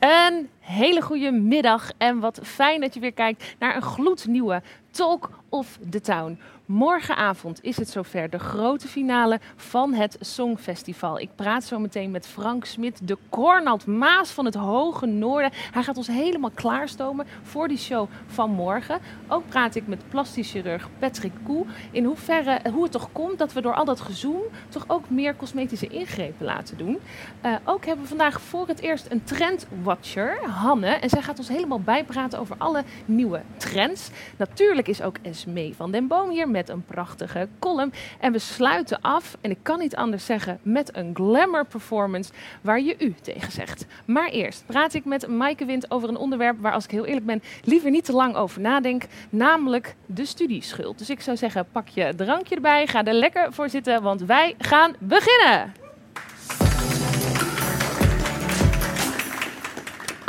Een hele goede middag en wat fijn dat je weer kijkt naar een gloednieuwe Talk of the Town. Morgenavond is het zover, de grote finale van het Songfestival. Ik praat zo meteen met Frank Smit, de Cornald Maas van het Hoge Noorden. Hij gaat ons helemaal klaarstomen voor die show van morgen. Ook praat ik met plastisch chirurg Patrick Koe. In hoeverre, hoe het toch komt dat we door al dat gezoem toch ook meer cosmetische ingrepen laten doen. Uh, ook hebben we vandaag voor het eerst een trendwatcher, Hanne. En zij gaat ons helemaal bijpraten over alle nieuwe trends. Natuurlijk is ook Esmee van den Boom hier met een prachtige column. En we sluiten af, en ik kan niet anders zeggen, met een glamour performance waar je u tegen zegt. Maar eerst praat ik met Maaike Wind over een onderwerp waar, als ik heel eerlijk ben, liever niet te lang over nadenk. Namelijk de studieschuld. Dus ik zou zeggen, pak je drankje erbij, ga er lekker voor zitten, want wij gaan beginnen.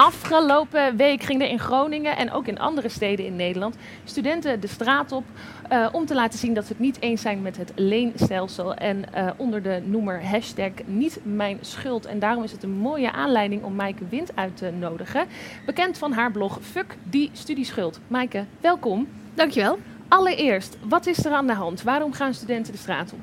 Afgelopen week gingen er in Groningen en ook in andere steden in Nederland studenten de straat op uh, om te laten zien dat ze het niet eens zijn met het leenstelsel. En uh, onder de noemer hashtag niet mijn schuld. En daarom is het een mooie aanleiding om Maaike Wind uit te nodigen. Bekend van haar blog Fuck die studieschuld. Maaike, welkom. Dankjewel. Allereerst, wat is er aan de hand? Waarom gaan studenten de straat op?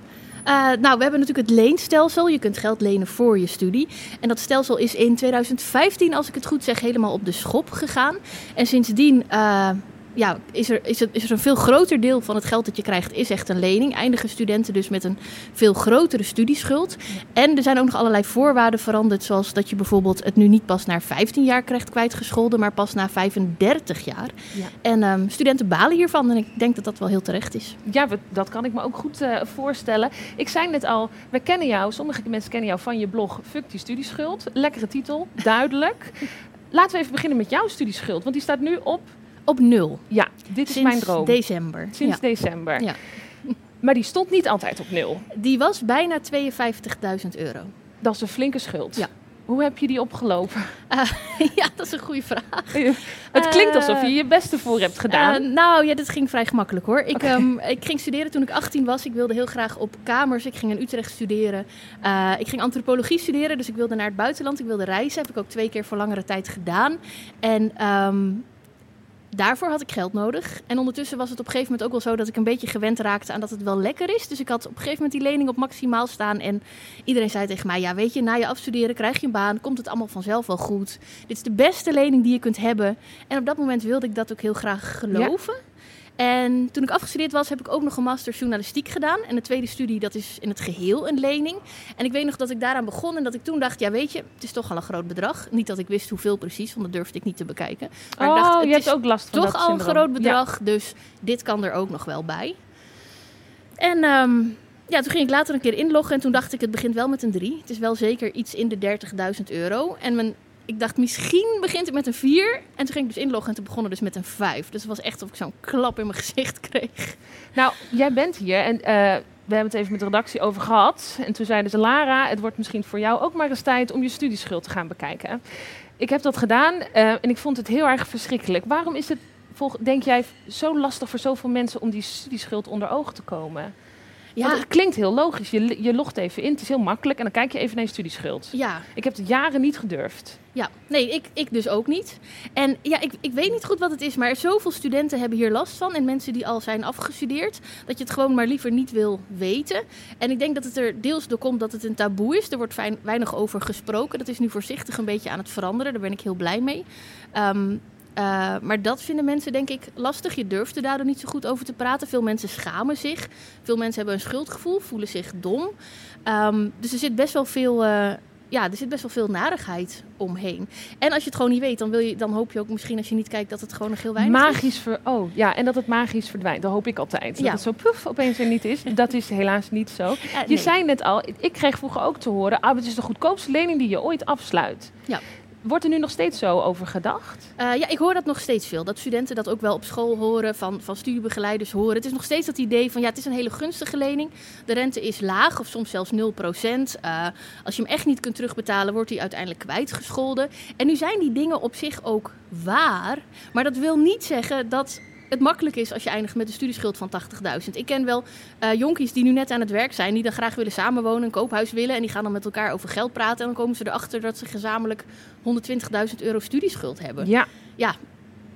Uh, nou, we hebben natuurlijk het leenstelsel. Je kunt geld lenen voor je studie. En dat stelsel is in 2015, als ik het goed zeg, helemaal op de schop gegaan. En sindsdien uh, ja, is, er, is, het, is er een veel groter deel van het geld dat je krijgt, is echt een lening. Eindigen studenten dus met een veel grotere studieschuld. En er zijn ook nog allerlei voorwaarden veranderd, zoals dat je bijvoorbeeld het nu niet pas na 15 jaar krijgt kwijtgescholden, maar pas na 35 jaar. Ja. En um, studenten balen hiervan en ik denk dat dat wel heel terecht is. Ja, dat kan ik me ook goed uh, voorstellen. Ik zei net al, we kennen jou, sommige mensen kennen jou van je blog Fuck die studieschuld. Lekkere titel, duidelijk. Laten we even beginnen met jouw studieschuld, want die staat nu op op nul. Ja, dit Sinds is mijn droom. december. Sinds ja. december. Ja. Maar die stond niet altijd op nul. Die was bijna 52.000 euro. Dat is een flinke schuld. Ja. Hoe heb je die opgelopen? Uh, ja, dat is een goede vraag. Het klinkt alsof je je beste voor hebt gedaan. Uh, nou ja, dat ging vrij gemakkelijk hoor. Ik, okay. um, ik ging studeren toen ik 18 was. Ik wilde heel graag op kamers. Ik ging in Utrecht studeren. Ik ging antropologie studeren, dus ik wilde naar het buitenland. Ik wilde reizen. Heb ik ook twee keer voor langere tijd gedaan. En um, daarvoor had ik geld nodig. En ondertussen was het op een gegeven moment ook wel zo dat ik een beetje gewend raakte aan dat het wel lekker is. Dus ik had op een gegeven moment die lening op maximaal staan. En iedereen zei tegen mij: Ja, weet je, na je afstuderen krijg je een baan. Komt het allemaal vanzelf wel goed. Dit is de beste lening die je kunt hebben. En op dat moment wilde ik dat ook heel graag geloven. En toen ik afgestudeerd was, heb ik ook nog een master journalistiek gedaan. En de tweede studie, dat is in het geheel een lening. En ik weet nog dat ik daaraan begon en dat ik toen dacht, ja weet je, het is toch al een groot bedrag. Niet dat ik wist hoeveel precies, want dat durfde ik niet te bekijken. Maar oh, ik dacht, het je is hebt ook last van toch al een groot bedrag, ja. dus dit kan er ook nog wel bij. En um, ja, toen ging ik later een keer inloggen en toen dacht ik, het begint wel met een 3. Het is wel zeker iets in de 30.000 euro. En mijn ik dacht, misschien begint het met een 4. En toen ging ik dus inloggen en toen begon het dus met een 5. Dus het was echt of ik zo'n klap in mijn gezicht kreeg. Nou, jij bent hier en uh, we hebben het even met de redactie over gehad. En toen zeiden ze, Lara, het wordt misschien voor jou ook maar eens tijd om je studieschuld te gaan bekijken. Ik heb dat gedaan uh, en ik vond het heel erg verschrikkelijk. Waarom is het, denk jij, zo lastig voor zoveel mensen om die studieschuld onder ogen te komen? Ja. Want het klinkt heel logisch. Je, je logt even in, het is heel makkelijk en dan kijk je even naar je studieschuld. Ja, Ik heb het jaren niet gedurfd. ja. Nee, ik, ik dus ook niet. En ja, ik, ik weet niet goed wat het is, maar zoveel studenten hebben hier last van. En mensen die al zijn afgestudeerd, dat je het gewoon maar liever niet wil weten. En ik denk dat het er deels door komt dat het een taboe is. Er wordt fijn, weinig over gesproken. Dat is nu voorzichtig een beetje aan het veranderen. Daar ben ik heel blij mee. Ehm, eh, maar dat vinden mensen denk ik lastig. Je durft er daardoor niet zo goed over te praten. Veel mensen schamen zich. Veel mensen hebben een schuldgevoel, voelen zich dom. Ehm, dus er zit best wel veel... eh, ja, er zit best wel veel narigheid omheen. En als je het gewoon niet weet, dan, wil je, dan hoop je ook misschien als je niet kijkt dat het gewoon nog heel weinig is. Magisch ver, oh ja, en dat het magisch verdwijnt. Dat hoop ik altijd. Dat Ja. het zo poef opeens er niet is. Dat is helaas niet zo. Eh, Je nee. zei net al, ik kreeg vroeger ook te horen, ah, het is de goedkoopste lening die je ooit afsluit. Ja. Wordt er nu nog steeds zo over gedacht? Eh, ja, ik hoor dat nog steeds veel. Dat studenten dat ook wel op school horen, van, van studiebegeleiders horen. Het is nog steeds dat idee van ja, het is een hele gunstige lening. De rente is laag of soms zelfs 0%. Eh als je hem echt niet kunt terugbetalen, wordt hij uiteindelijk kwijtgescholden. En nu zijn die dingen op zich ook waar. Maar dat wil niet zeggen dat het makkelijk is als je eindigt met een studieschuld van 80.000. Ik ken wel eh, jonkies die nu net aan het werk zijn, die dan graag willen samenwonen, een koophuis willen. En die gaan dan met elkaar over geld praten. En dan komen ze erachter dat ze gezamenlijk 120.000 euro studieschuld hebben. Ja. Ja,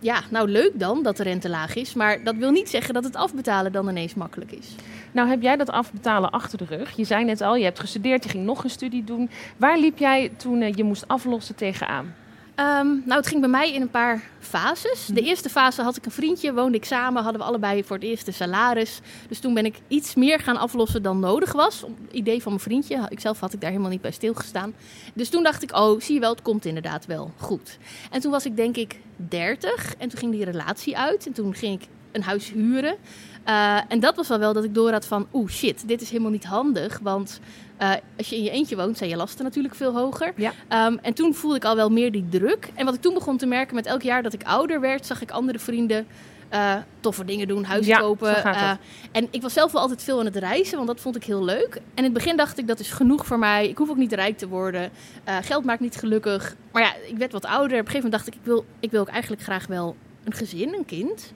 ja, nou leuk dan dat de rente laag is. Maar dat wil niet zeggen dat het afbetalen dan ineens makkelijk is. Nou heb jij dat afbetalen achter de rug. Je zei net al, je hebt gestudeerd, je ging nog een studie doen. Waar liep jij toen eh, je moest aflossen tegenaan? Ehm, nou, het ging bij mij in een paar fases. De eerste fase had ik een vriendje, woonde ik samen, hadden we allebei voor het eerste salaris. Dus toen ben ik iets meer gaan aflossen dan nodig was. Om- Idee van mijn vriendje. Ikzelf had ik daar helemaal niet bij stilgestaan. Dus toen dacht ik, oh, zie je wel, het komt inderdaad wel goed. En toen was ik denk ik 30 en toen ging die relatie uit. En toen ging ik een huis huren. Eh, en dat was wel wel dat ik door had van, oeh shit, dit is helemaal niet handig. Want eh, als je in je eentje woont, zijn je lasten natuurlijk veel hoger. Ja. Ehm, en toen voelde ik al wel meer die druk. En wat ik toen begon te merken met elk jaar dat ik ouder werd, zag ik andere vrienden eh, toffe dingen doen, huis Ja, kopen. eh, en ik was zelf wel altijd veel aan het reizen, want dat vond ik heel leuk. En in het begin dacht ik, dat is genoeg voor mij. Ik hoef ook niet rijk te worden. Geld maakt niet gelukkig. Maar ja, ik werd wat ouder. Op een gegeven moment dacht ik, ik wil, ik wil ook eigenlijk graag wel een gezin, een kind.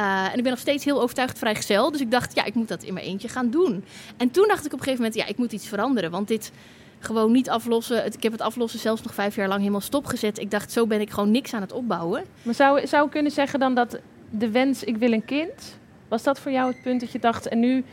Eh, en ik ben nog steeds heel overtuigd vrijgezel. Dus ik dacht, ja, ik moet dat in mijn eentje gaan doen. En toen dacht ik op een gegeven moment, ja, ik moet iets veranderen. Want dit gewoon niet aflossen. Ik heb het aflossen zelfs nog vijf jaar lang helemaal stopgezet. Ik dacht, zo ben ik gewoon niks aan het opbouwen. Maar zou, zou kunnen zeggen dan dat de wens, ik wil een kind... Was dat voor jou het punt dat je dacht, en nu...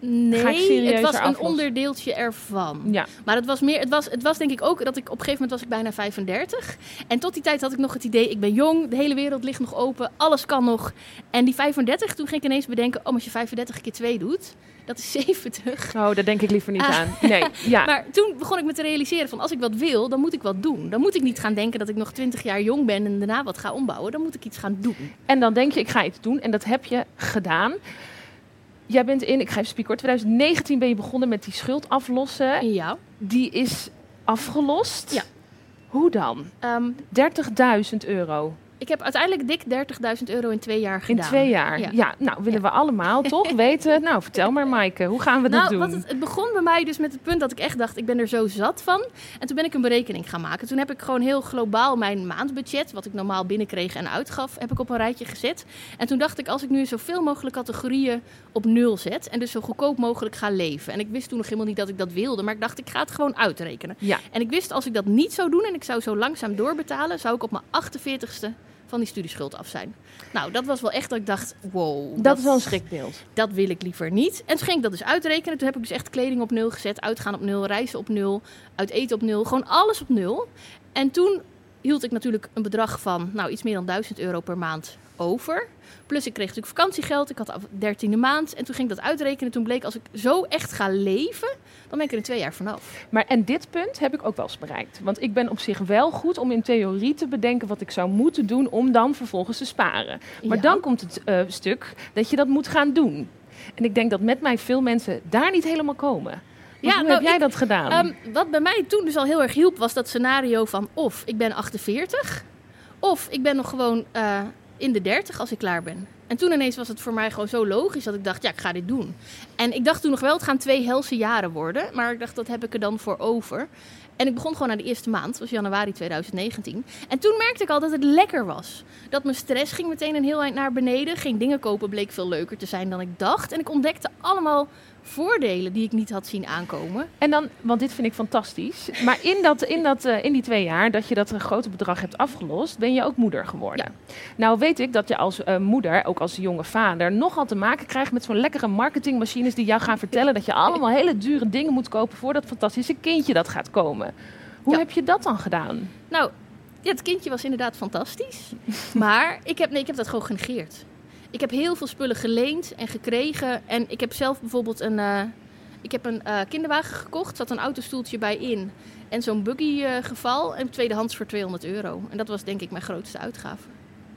Nee, het was een aflossen? onderdeeltje ervan. Ja, Maar het was, meer, het, was, het was denk ik ook dat ik op een gegeven moment was ik bijna 35. En tot die tijd had ik nog het idee, ik ben jong, de hele wereld ligt nog open, alles kan nog. En die 35, toen ging ik ineens bedenken, oh, als je 35 keer 2 doet, dat is 70. oh, daar denk ik liever niet Ah. aan. Nee, ja. Maar toen begon ik me te realiseren van als ik wat wil, dan moet ik wat doen. Dan moet ik niet gaan denken dat ik nog 20 jaar jong ben en daarna wat ga ombouwen. Dan moet ik iets gaan doen. En dan denk je, ik ga iets doen. En dat heb je gedaan. Jij bent in, ik ga even spieken hoor, 2019 ben je begonnen met die schuld aflossen. Ja. Die is afgelost. Ja. Hoe dan? Ehm, 30.000 euro ik heb uiteindelijk dik 30.000 euro in twee jaar in gedaan. twee jaar. Ja, Ja. nou willen we allemaal toch weten. Nou, vertel maar Maaike, hoe gaan we dat Nou, doen? wat het, het begon bij mij dus met het punt dat ik echt dacht, ik ben er zo zat van. En toen ben ik een berekening gaan maken. Toen heb ik gewoon heel globaal mijn maandbudget, wat ik normaal binnenkreeg en uitgaf, heb ik op een rijtje gezet. En toen dacht ik, als ik nu zoveel mogelijk categorieën op nul zet en dus zo goedkoop mogelijk ga leven. En ik wist toen nog helemaal niet dat ik dat wilde, maar ik dacht, ik ga het gewoon uitrekenen. Ja, En ik wist, als ik dat niet zou doen en ik zou zo langzaam doorbetalen, zou ik op mijn 48ste van die studieschuld af zijn. Nou, dat was wel echt dat ik dacht, wow. dat is wel een schrikbeeld. Dat wil ik liever niet. En toen ging ik dat dus uitrekenen. Toen heb ik dus echt kleding op nul gezet, uitgaan op nul, reizen op nul, uit eten op nul. Gewoon alles op nul. En toen hield ik natuurlijk een bedrag van nou, iets meer dan 1000 euro per maand over. Plus ik kreeg natuurlijk vakantiegeld. Ik had af 13e maand. En toen ging ik dat uitrekenen. Toen bleek als ik zo echt ga leven, dan ben ik er in twee jaar vanaf. Maar en dit punt heb ik ook wel eens bereikt. Want ik ben op zich wel goed om in theorie te bedenken wat ik zou moeten doen om dan vervolgens te sparen. Maar Ja. dan komt het eh, stuk dat je dat moet gaan doen. En ik denk dat met mij veel mensen daar niet helemaal komen. Ja, hoe nou, heb jij ik- dat gedaan? Ehm, wat bij mij toen dus al heel erg hielp, was dat scenario van of ik ben 48, of ik ben nog gewoon eh, in de 30 als ik klaar ben. En toen ineens was het voor mij gewoon zo logisch dat ik dacht, ja, ik ga dit doen. En ik dacht toen nog wel, het gaan twee helse jaren worden. Maar ik dacht, dat heb ik er dan voor over. En ik begon gewoon na de eerste maand, dat was januari 2019. En toen merkte ik al dat het lekker was. Dat mijn stress ging meteen een heel eind naar beneden. Geen dingen kopen bleek veel leuker te zijn dan ik dacht. En ik ontdekte allemaal voordelen die ik niet had zien aankomen. En dan, want dit vind ik fantastisch. Maar in, dat, in, dat, eh, in die twee jaar dat je dat een grote bedrag hebt afgelost, ben je ook moeder geworden. Nou weet ik dat je als eh, moeder, ook als jonge vader, nogal te maken krijgt met zo'n lekkere marketingmachines die jou gaan vertellen dat je allemaal hele dure dingen moet kopen voor dat fantastische kindje dat gaat komen. Hoe Ja. heb je dat dan gedaan? Nou, ja, het kindje was inderdaad fantastisch. maar ik heb, nee, ik heb dat gewoon genegeerd. Ik heb heel veel spullen geleend en gekregen. En ik heb zelf bijvoorbeeld een, eh, ik heb een eh, kinderwagen gekocht. Zat een autostoeltje bij in. En zo'n buggy eh, geval. En tweedehands voor 200 euro. En dat was denk ik mijn grootste uitgave.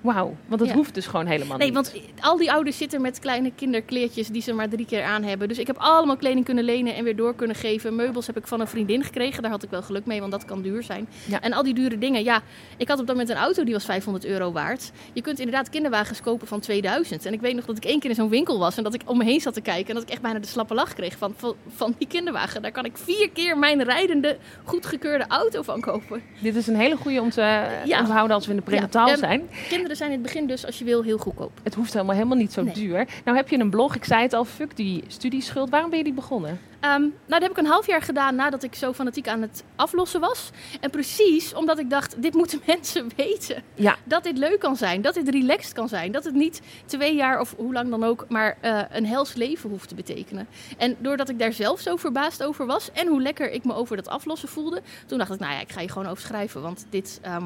Wauw, want dat Ja. hoeft dus gewoon helemaal Nee, niet. want al die ouders zitten met kleine kinderkleertjes die ze maar drie keer aan hebben. Dus ik heb allemaal kleding kunnen lenen en weer door kunnen geven. Meubels heb ik van een vriendin gekregen. Daar had ik wel geluk mee, want dat kan duur zijn. Ja. En al die dure dingen. Ja, ik had op dat moment een auto die was 500 euro waard. Je kunt inderdaad kinderwagens kopen van 2000. En ik weet nog dat ik één keer in zo'n winkel was en dat ik om me heen zat te kijken. En dat ik echt bijna de slappe lach kreeg van, van, van die kinderwagen. Daar kan ik vier keer mijn rijdende, goedgekeurde auto van kopen. Dit is een hele goede om te Ja. onthouden als we in de prenataal zijn. Kinderen zijn in het begin dus, als je wil, heel goedkoop. Het hoeft helemaal, helemaal niet zo Nee. duur. Nou heb je een blog, ik zei het al, fuck die studieschuld. Waarom ben je die begonnen? Ehm, nou, dat heb ik een half jaar gedaan nadat ik zo fanatiek aan het aflossen was. En precies omdat ik dacht, dit moeten mensen weten. Ja. Dat dit leuk kan zijn, dat dit relaxed kan zijn. Dat het niet twee jaar of hoe lang dan ook, maar eh, een hels leven hoeft te betekenen. En doordat ik daar zelf zo verbaasd over was en hoe lekker ik me over dat aflossen voelde, toen dacht ik, nou ja, ik ga je gewoon over schrijven. Want dit, ehm,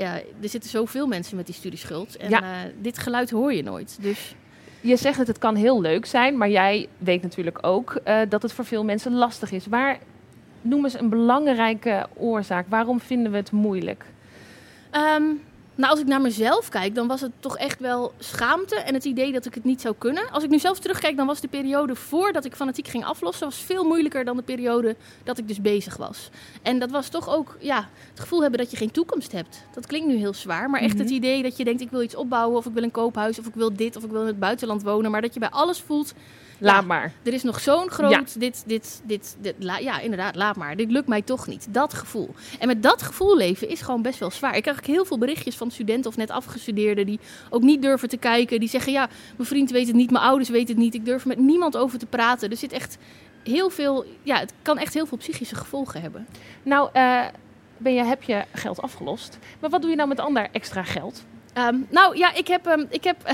ja, er zitten zoveel mensen met die studieschuld. En Ja. eh, dit geluid hoor je nooit. Dus Je zegt dat het kan heel leuk zijn, maar jij weet natuurlijk ook eh, dat het voor veel mensen lastig is. Waar, noem eens een belangrijke oorzaak. Waarom vinden we het moeilijk? Ehm, nou, als ik naar mezelf kijk, dan was het toch echt wel schaamte en het idee dat ik het niet zou kunnen. Als ik nu zelf terugkijk, dan was de periode voordat ik fanatiek ging aflossen, was veel moeilijker dan de periode dat ik dus bezig was. En dat was toch ook, ja, het gevoel hebben dat je geen toekomst hebt. Dat klinkt nu heel zwaar, maar echt het idee dat je denkt, ik wil iets opbouwen of ik wil een koophuis of ik wil dit of ik wil in het buitenland wonen, maar dat je bij alles voelt, Laat Ja. maar. er is nog zo'n groot, dit, dit, dit, dit, la- ja inderdaad, laat maar. Dit lukt mij toch niet. Dat gevoel. En met dat gevoel leven is gewoon best wel zwaar. Ik krijg heel veel berichtjes van studenten of net afgestudeerden die ook niet durven te kijken. Die zeggen, ja, mijn vriend weet het niet, mijn ouders weten het niet. Ik durf er met niemand over te praten. Er zit echt heel veel, ja, het kan echt heel veel psychische gevolgen hebben. Nou, eh, ben je, heb je geld afgelost. Maar wat doe je nou met ander extra geld? Ehm, nou ja, ik heb, ehm, ik heb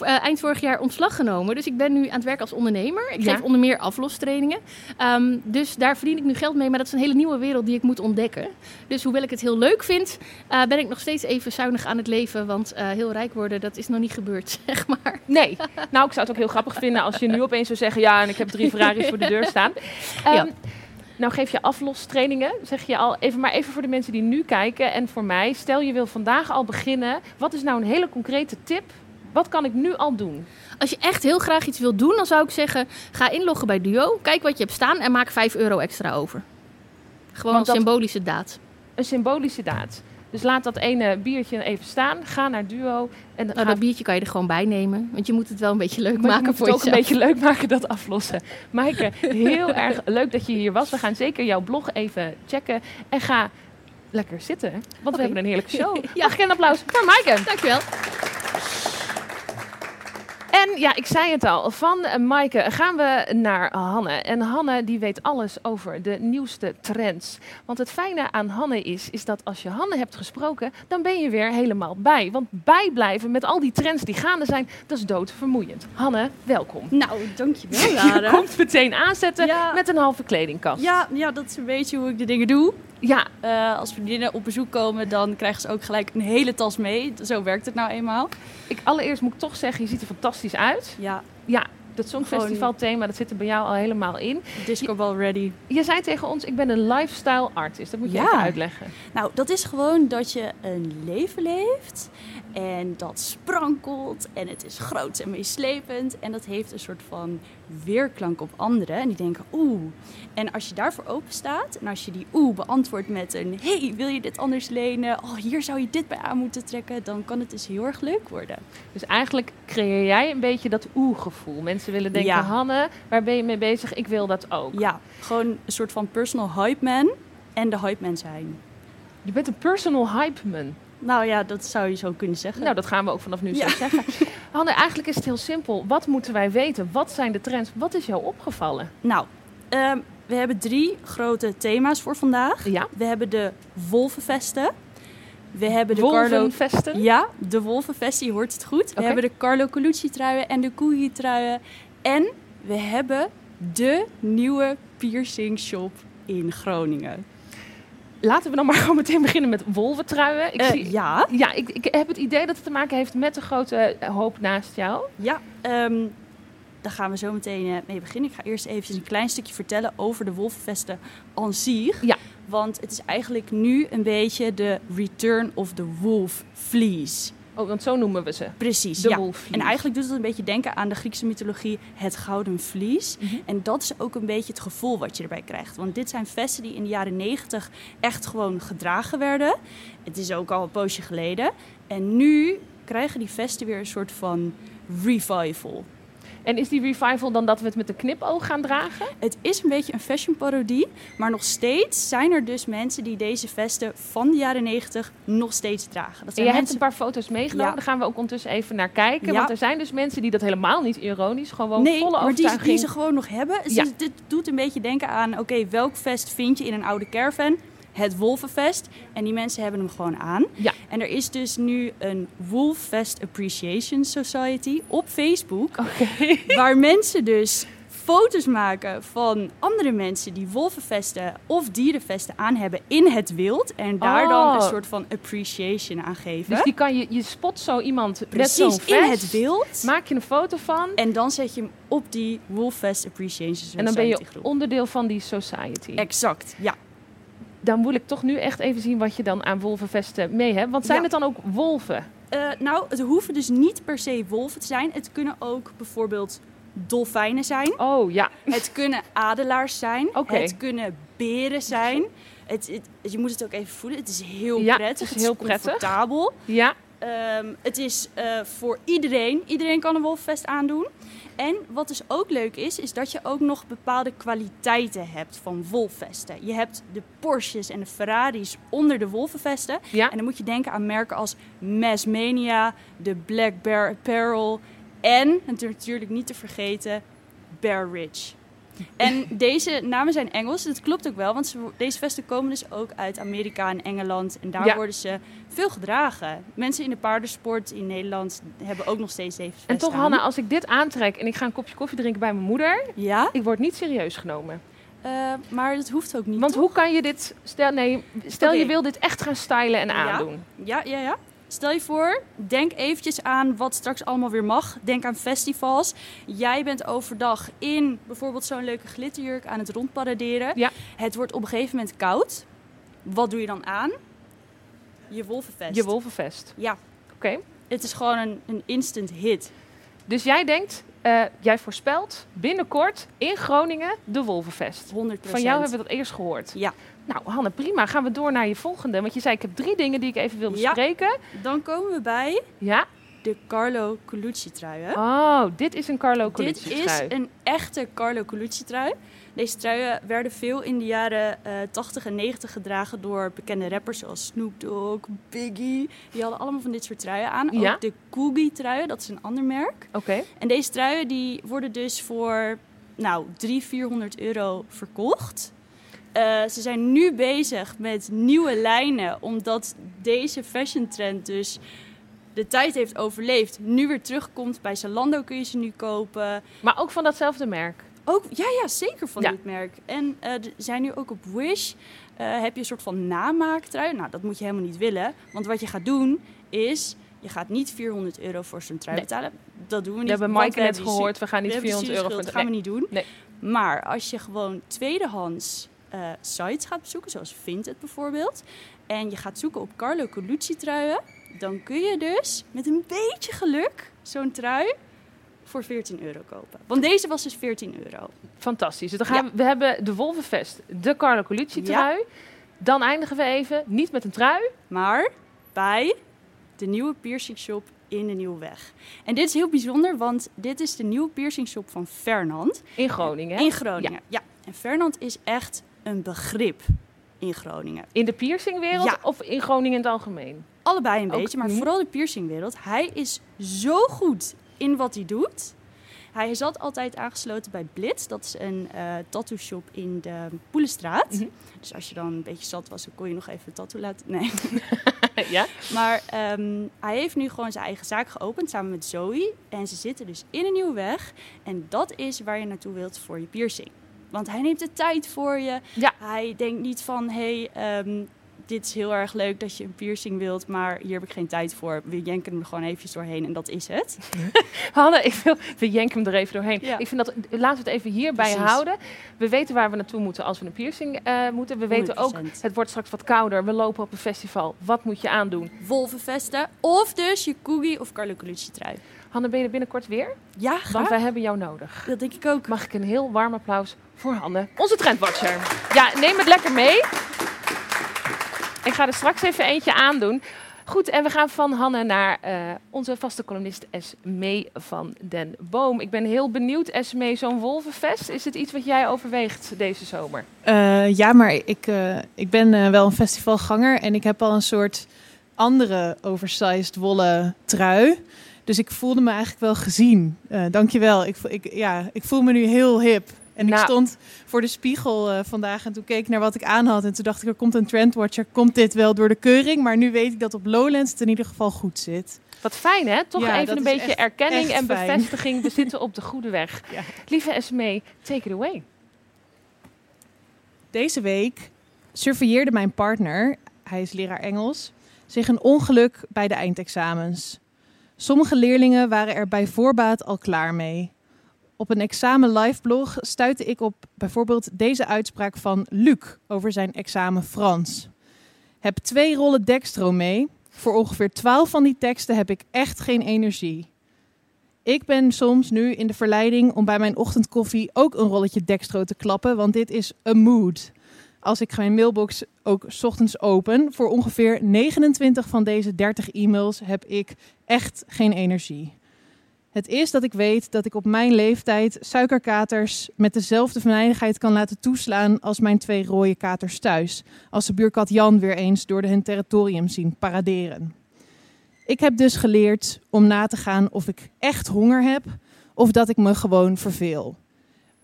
eh, eind vorig jaar ontslag genomen. Dus ik ben nu aan het werk als ondernemer. Ik Ja. geef onder meer aflostrainingen. Ehm, dus daar verdien ik nu geld mee. Maar dat is een hele nieuwe wereld die ik moet ontdekken. Dus hoewel ik het heel leuk vind, eh, ben ik nog steeds even zuinig aan het leven. Want eh, heel rijk worden, dat is nog niet gebeurd, zeg maar. Nee. nou, ik zou het ook heel grappig vinden als je nu opeens zou zeggen... ja, en ik heb drie Ferraris voor de deur staan. Ja. Nou geef je aflostrainingen, zeg je al. Even, maar even voor de mensen die nu kijken en voor mij. Stel je wil vandaag al beginnen. Wat is nou een hele concrete tip? Wat kan ik nu al doen? Als je echt heel graag iets wilt doen, dan zou ik zeggen... ga inloggen bij Duo, kijk wat je hebt staan en maak 5 euro extra over. Gewoon een symbolische daad. Een symbolische daad. Dus laat dat ene biertje even staan. Ga naar Duo. En Nou, ga dat biertje kan je er gewoon bij nemen. Want je moet het wel een beetje leuk Maar je maken moet voor het ook jezelf. een beetje leuk maken, dat aflossen. Maaike, heel erg leuk dat je hier was. We gaan zeker jouw blog even checken. En ga lekker zitten, want we hebben een heerlijke show. Ja. Mag ik een applaus voor Maaike? Dankjewel. En ja, ik zei het al, van eh, Maaike gaan we naar Hanne. En Hanne die weet alles over de nieuwste trends. Want het fijne aan Hanne is, is dat als je Hanne hebt gesproken, dan ben je weer helemaal bij. Want bijblijven met al die trends die gaande zijn, dat is doodvermoeiend. Hanne, welkom. Nou, dankjewel, Je Lara. komt meteen aanzetten Ja. met een halve kledingkast. Ja, ja, dat is een beetje hoe ik de dingen doe. Ja, Eh, als vriendinnen op bezoek komen, dan krijgen ze ook gelijk een hele tas mee. Zo werkt het nou eenmaal. ik, allereerst moet ik toch zeggen, je ziet er fantastisch uit. Ja, Ja, dat Songfestival thema, dat zit er bij jou al helemaal in. disco ball ready. Je zei tegen ons, ik ben een lifestyle artist. Dat moet je Ja. even uitleggen. Nou, dat is gewoon dat je een leven leeft. En dat sprankelt. En het is groot en meeslepend. En dat heeft een soort van weerklank op anderen. En die denken oeh. En als je daarvoor open staat en als je die oeh beantwoordt met een hey, wil je dit anders lenen? Oh, hier zou je dit bij aan moeten trekken. Dan kan het dus heel erg leuk worden. Dus eigenlijk creëer jij een beetje dat oeh-gevoel. Mensen willen denken, Ja. Hanne, waar ben je mee bezig? Ik wil dat ook. Ja, gewoon een soort van personal hype man en de hype man zijn. Je bent een personal hype man. Nou ja, dat zou je zo kunnen zeggen. Nou, dat gaan we ook vanaf nu Ja. zo zeggen. Hanne, eigenlijk is het heel simpel. Wat moeten wij weten? Wat zijn de trends? Wat is jou opgevallen? Nou, ehm, we hebben drie grote thema's voor vandaag. Ja. We hebben de wolvenvesten. We hebben de Carlo... Wolvenvesten? Ja, de wolvenvesten, je hoort het goed. We hebben de Carlo Colucci truien en de Coogie truien. En we hebben de nieuwe piercing shop in Groningen. Laten we dan maar gewoon meteen beginnen met wolventruien. Ik Eh, zie... ja, Ja, ik, ik heb het idee dat het te maken heeft met de grote eh, hoop naast jou. ja ehm, daar gaan we zo meteen eh, mee beginnen. Ik ga eerst even een klein stukje vertellen over de wolvenvesten aan zich. Ja. Want het is eigenlijk nu een beetje de return of the wolf fleece. Oh, want zo noemen we ze. Precies, De ja. wolfvlies. En eigenlijk doet het een beetje denken aan de Griekse mythologie, het gouden vlies. Mhm. En dat is ook een beetje het gevoel wat je erbij krijgt. Want dit zijn vesten die in de jaren negentig echt gewoon gedragen werden. Het is ook al een poosje geleden. En nu krijgen die vesten weer een soort van revival. En is die revival dan dat we het met de knipoog gaan dragen? Het is een beetje een fashion parodie, maar nog steeds zijn er dus mensen die deze vesten van de jaren negentig nog steeds dragen. Dat En zijn jij hebt een paar foto's meegenomen. Ja. Daar gaan we ook ondertussen even naar kijken. Ja. Want er zijn dus mensen die dat helemaal niet ironisch, gewoon Nee, volle maar die, overtuiging... die ze gewoon nog hebben. Dus Ja. dit doet een beetje denken aan, oké, welk vest vind je in een oude caravan? Het Wolvenvest. En die mensen hebben hem gewoon aan. Ja. En er is dus nu een Wolfvest Appreciation Society op Facebook. Waar mensen dus foto's maken van andere mensen die wolvenvesten of dierenvesten aan hebben in het wild. En daar dan Oh. een soort van appreciation aan geven. Dus die kan je, je spot zo iemand met Precies, zo'n vest. in het wild. Maak je een foto van. En dan zet je hem op die Wolfvest Appreciation Society En dan ben je groep. onderdeel van die society. Exact, ja. Dan moet ik toch nu echt even zien wat je dan aan wolvenvesten mee hebt. Want zijn Ja. het dan ook wolven? Eh, nou, het hoeven dus niet per se wolven te zijn. Het kunnen ook bijvoorbeeld dolfijnen zijn. Oh ja. Het kunnen adelaars zijn. Oké. Het kunnen beren zijn. Het, het- je moet het ook even voelen. Het is heel Ja, prettig. het is heel prettig. comfortabel. Ja. Ehm, het is eh, voor iedereen. Iedereen kan een wolfvest aandoen. En wat dus ook leuk is, is dat je ook nog bepaalde kwaliteiten hebt van wolfvesten. Je hebt de Porsches en de Ferraris onder de wolvenvesten. Ja. En dan moet je denken aan merken als Massmania, de Black Bear Apparel en natuurlijk niet te vergeten Bear Ridge. En deze namen zijn Engels. Dat klopt ook wel, want ze, deze vesten komen dus ook uit Amerika en Engeland. En daar Ja. worden ze veel gedragen. Mensen in de paardensport in Nederland hebben ook nog steeds deze vesten En toch, aan. Hanna, als ik dit aantrek en ik ga een kopje koffie drinken bij mijn moeder, Ja, ik word niet serieus genomen. eh, maar dat hoeft ook niet. Want toch? hoe kan je dit... Stel, nee, stel je wil dit echt gaan stylen en Ja. aandoen. Ja, ja, ja. Stel je voor, denk eventjes aan wat straks allemaal weer mag. Denk aan festivals. Jij bent overdag in bijvoorbeeld zo'n leuke glitterjurk aan het rondparaderen. Ja. Het wordt op een gegeven moment koud. Wat doe je dan aan? Je wolvenvest. Je wolvenvest. Ja, Oké. het is gewoon een, een instant hit. Dus jij denkt, eh, jij voorspelt binnenkort in Groningen de wolvenvest. 100%. Van jou hebben we dat eerst gehoord. Ja, Nou, Hanne, prima. Gaan we door naar je volgende. Want je zei, ik heb drie dingen die ik even wil Ja. bespreken. dan komen we bij Ja. de Carlo Colucci truien. Oh, dit is een Carlo Dit Colucci is trui. een echte Carlo Colucci trui. Deze truien werden veel in de jaren eh 80 en 90 gedragen door bekende rappers zoals Snoop Dogg, Biggie. Die hadden allemaal van dit soort truien aan. Ja. Ook de Coogie truien, dat is een ander merk. Oké. En deze truien die worden dus voor nou, 300, 400 euro verkocht. Eh, ze zijn nu bezig met nieuwe lijnen, omdat deze fashion trend dus de tijd heeft overleefd. Nu weer terugkomt. Bij Zalando kun je ze nu kopen. Maar ook van datzelfde merk. Ook, ja, ja, zeker van Ja. dit merk. En eh, er zijn nu ook op Wish, eh, heb je een soort van namaaktrui. Nou, dat moet je helemaal niet willen. Want wat je gaat doen, is... Je gaat niet 400 euro voor zo'n trui Nee. betalen. Dat doen we niet. We hebben we net gehoord, we gaan niet hebben 400 euro voor... Dat gaan we niet doen. Nee. Maar als je gewoon tweedehands eh, sites gaat bezoeken, zoals Vinted bijvoorbeeld... en je gaat zoeken op Carlo Colucci truien... dan kun je dus met een beetje geluk zo'n trui voor 14 euro kopen. Want deze was dus 14 euro. Fantastisch. Dus dan gaan we, we hebben de Wolvenvest, de Carlo Colucci trui. Dan eindigen we even niet met een trui. Maar bij de nieuwe piercing shop in de Nieuwe Weg. En dit is heel bijzonder, want dit is de nieuwe piercing shop van Fernand. In Groningen. In Groningen, ja. En Fernand is echt een begrip in Groningen. In de piercingwereld Ja. of in Groningen in het algemeen? Allebei een Ook beetje, maar vooral de piercingwereld. Hij is zo goed in wat hij doet. Hij zat altijd aangesloten bij Blitz. Dat is een eh tattoo shop in de Poelenstraat. Mhm. Dus als je dan een beetje zat was, dan kon je nog even een tattoo laten... Nee. ja. Maar ehm, hij heeft nu gewoon zijn eigen zaak geopend samen met Zoe. En ze zitten dus in een nieuwe weg. En dat is waar je naartoe wilt voor je piercing. Want hij neemt de tijd voor je. Ja. Hij denkt niet van, hé, hey, ehm, dit is heel erg leuk dat je een piercing wilt, maar hier heb ik geen tijd voor. We jenken hem er gewoon eventjes doorheen en dat is het. Hanne, ik wil, we jenken hem er even doorheen. Ja. Ik vind dat, laten we het even hierbij Precies. houden. We weten waar we naartoe moeten als we een piercing eh, moeten. We weten ook, 100%. het wordt straks wat kouder. We lopen op een festival. Wat moet je aandoen? Wolvenvesten of dus je Coogie of Carlo Colucci trui. Hanne, ben je er binnenkort weer? Ja, Want graag. wij hebben jou nodig. Dat denk ik ook. Mag ik een heel warm applaus voor Hanne, onze trendwatcher. Ja, neem het lekker mee. Ik ga er straks even eentje aandoen. Goed, en we gaan van Hanne naar eh, onze vaste columnist Esmee van den Boom. Ik ben heel benieuwd, Esmee, zo'n Wolvenfest. Is het iets wat jij overweegt deze zomer? Eh, ja, maar ik, eh, ik ben wel een festivalganger en ik heb al een soort andere oversized wollen trui. Dus ik voelde me eigenlijk wel gezien. Eh dankjewel. Ik, ik, ja, ik voel me nu heel hip. En ik Nou. stond voor de spiegel eh, vandaag en toen keek ik naar wat ik aan had. En toen dacht ik, er komt een trendwatcher. Komt dit wel door de keuring? Maar nu weet ik dat op Lowlands het in ieder geval goed zit. Wat fijn, hè? Toch Ja, even een beetje echt- erkenning echt en bevestiging. We zitten op de goede weg. Ja. Lieve Esmee, take it away. Deze week surveilleerde mijn partner, hij is leraar Engels, zich een ongeluk bij de eindexamens. Sommige leerlingen waren er bij voorbaat al klaar mee. Op een examen live blog stuitte ik op bijvoorbeeld deze uitspraak van Luc over zijn examen Frans. Heb twee rollen dekstro mee. Voor ongeveer twaalf van die teksten heb ik echt geen energie. Ik ben soms nu in de verleiding om bij mijn ochtendkoffie ook een rolletje dekstro te klappen, want dit is a mood. Als ik mijn mailbox ook ochtends open, voor ongeveer 29 van deze 30 e-mails heb ik echt geen energie. Het is dat ik weet dat ik op mijn leeftijd suikerkaters met dezelfde venijnigheid kan laten toeslaan als mijn twee rode katers thuis. Als ze buurkat Jan weer eens door de hun territorium zien paraderen. Ik heb dus geleerd om na te gaan of ik echt honger heb of dat ik me gewoon verveel.